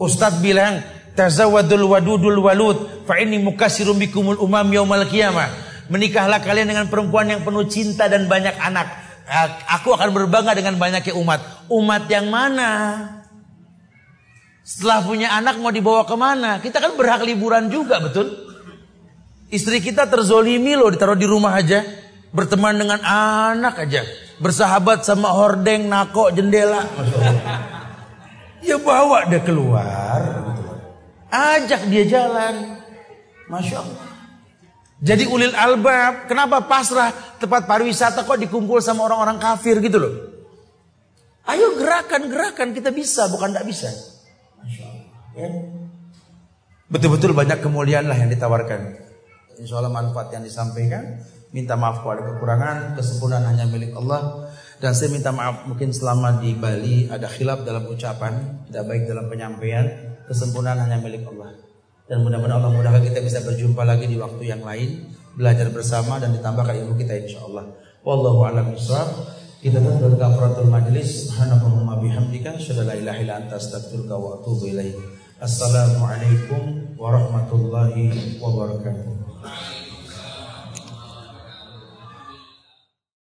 Ustadz bilang, tazawadul wadudul walud, fa ini mukasirum bikumul umam yaumal qiyamah. Menikahlah kalian dengan perempuan yang penuh cinta dan banyak anak. Aku akan berbangga dengan banyaknya umat. Umat yang mana? Setelah punya anak mau dibawa ke mana? Kita kan berhak liburan juga, betul? Istri kita terzolimi loh, ditaruh di rumah aja. Berteman dengan anak aja. Bersahabat sama hordeng, nako, jendela. Ya bawa dia keluar. Ajak dia jalan. Masya Allah. Jadi ulil albab, kenapa pasrah tempat pariwisata kok dikumpul sama orang-orang kafir gitu loh. Ayo gerakan-gerakan kita bisa, bukan tidak bisa. Ya. Betul-betul banyak kemuliaan lah yang ditawarkan. insya Allah manfaat yang disampaikan. Minta maaf kalau ada kekurangan, kesempurnaan hanya milik Allah. Dan saya minta maaf mungkin selama di Bali ada khilaf dalam ucapan, tidak baik dalam penyampaian, kesempurnaan hanya milik Allah. Dan mudah-mudahan Allah mudahkan kita bisa berjumpa lagi di waktu yang lain, belajar bersama dan ditambahkan ilmu kita insya Allah. Wallahu a'lam. Kita tutup kafaratul majlis. Subhanallahumma bihamdika asyhadu la ilaha illa anta astaghfiruka wa atubu. Assalamualaikum warahmatullahi wabarakatuh.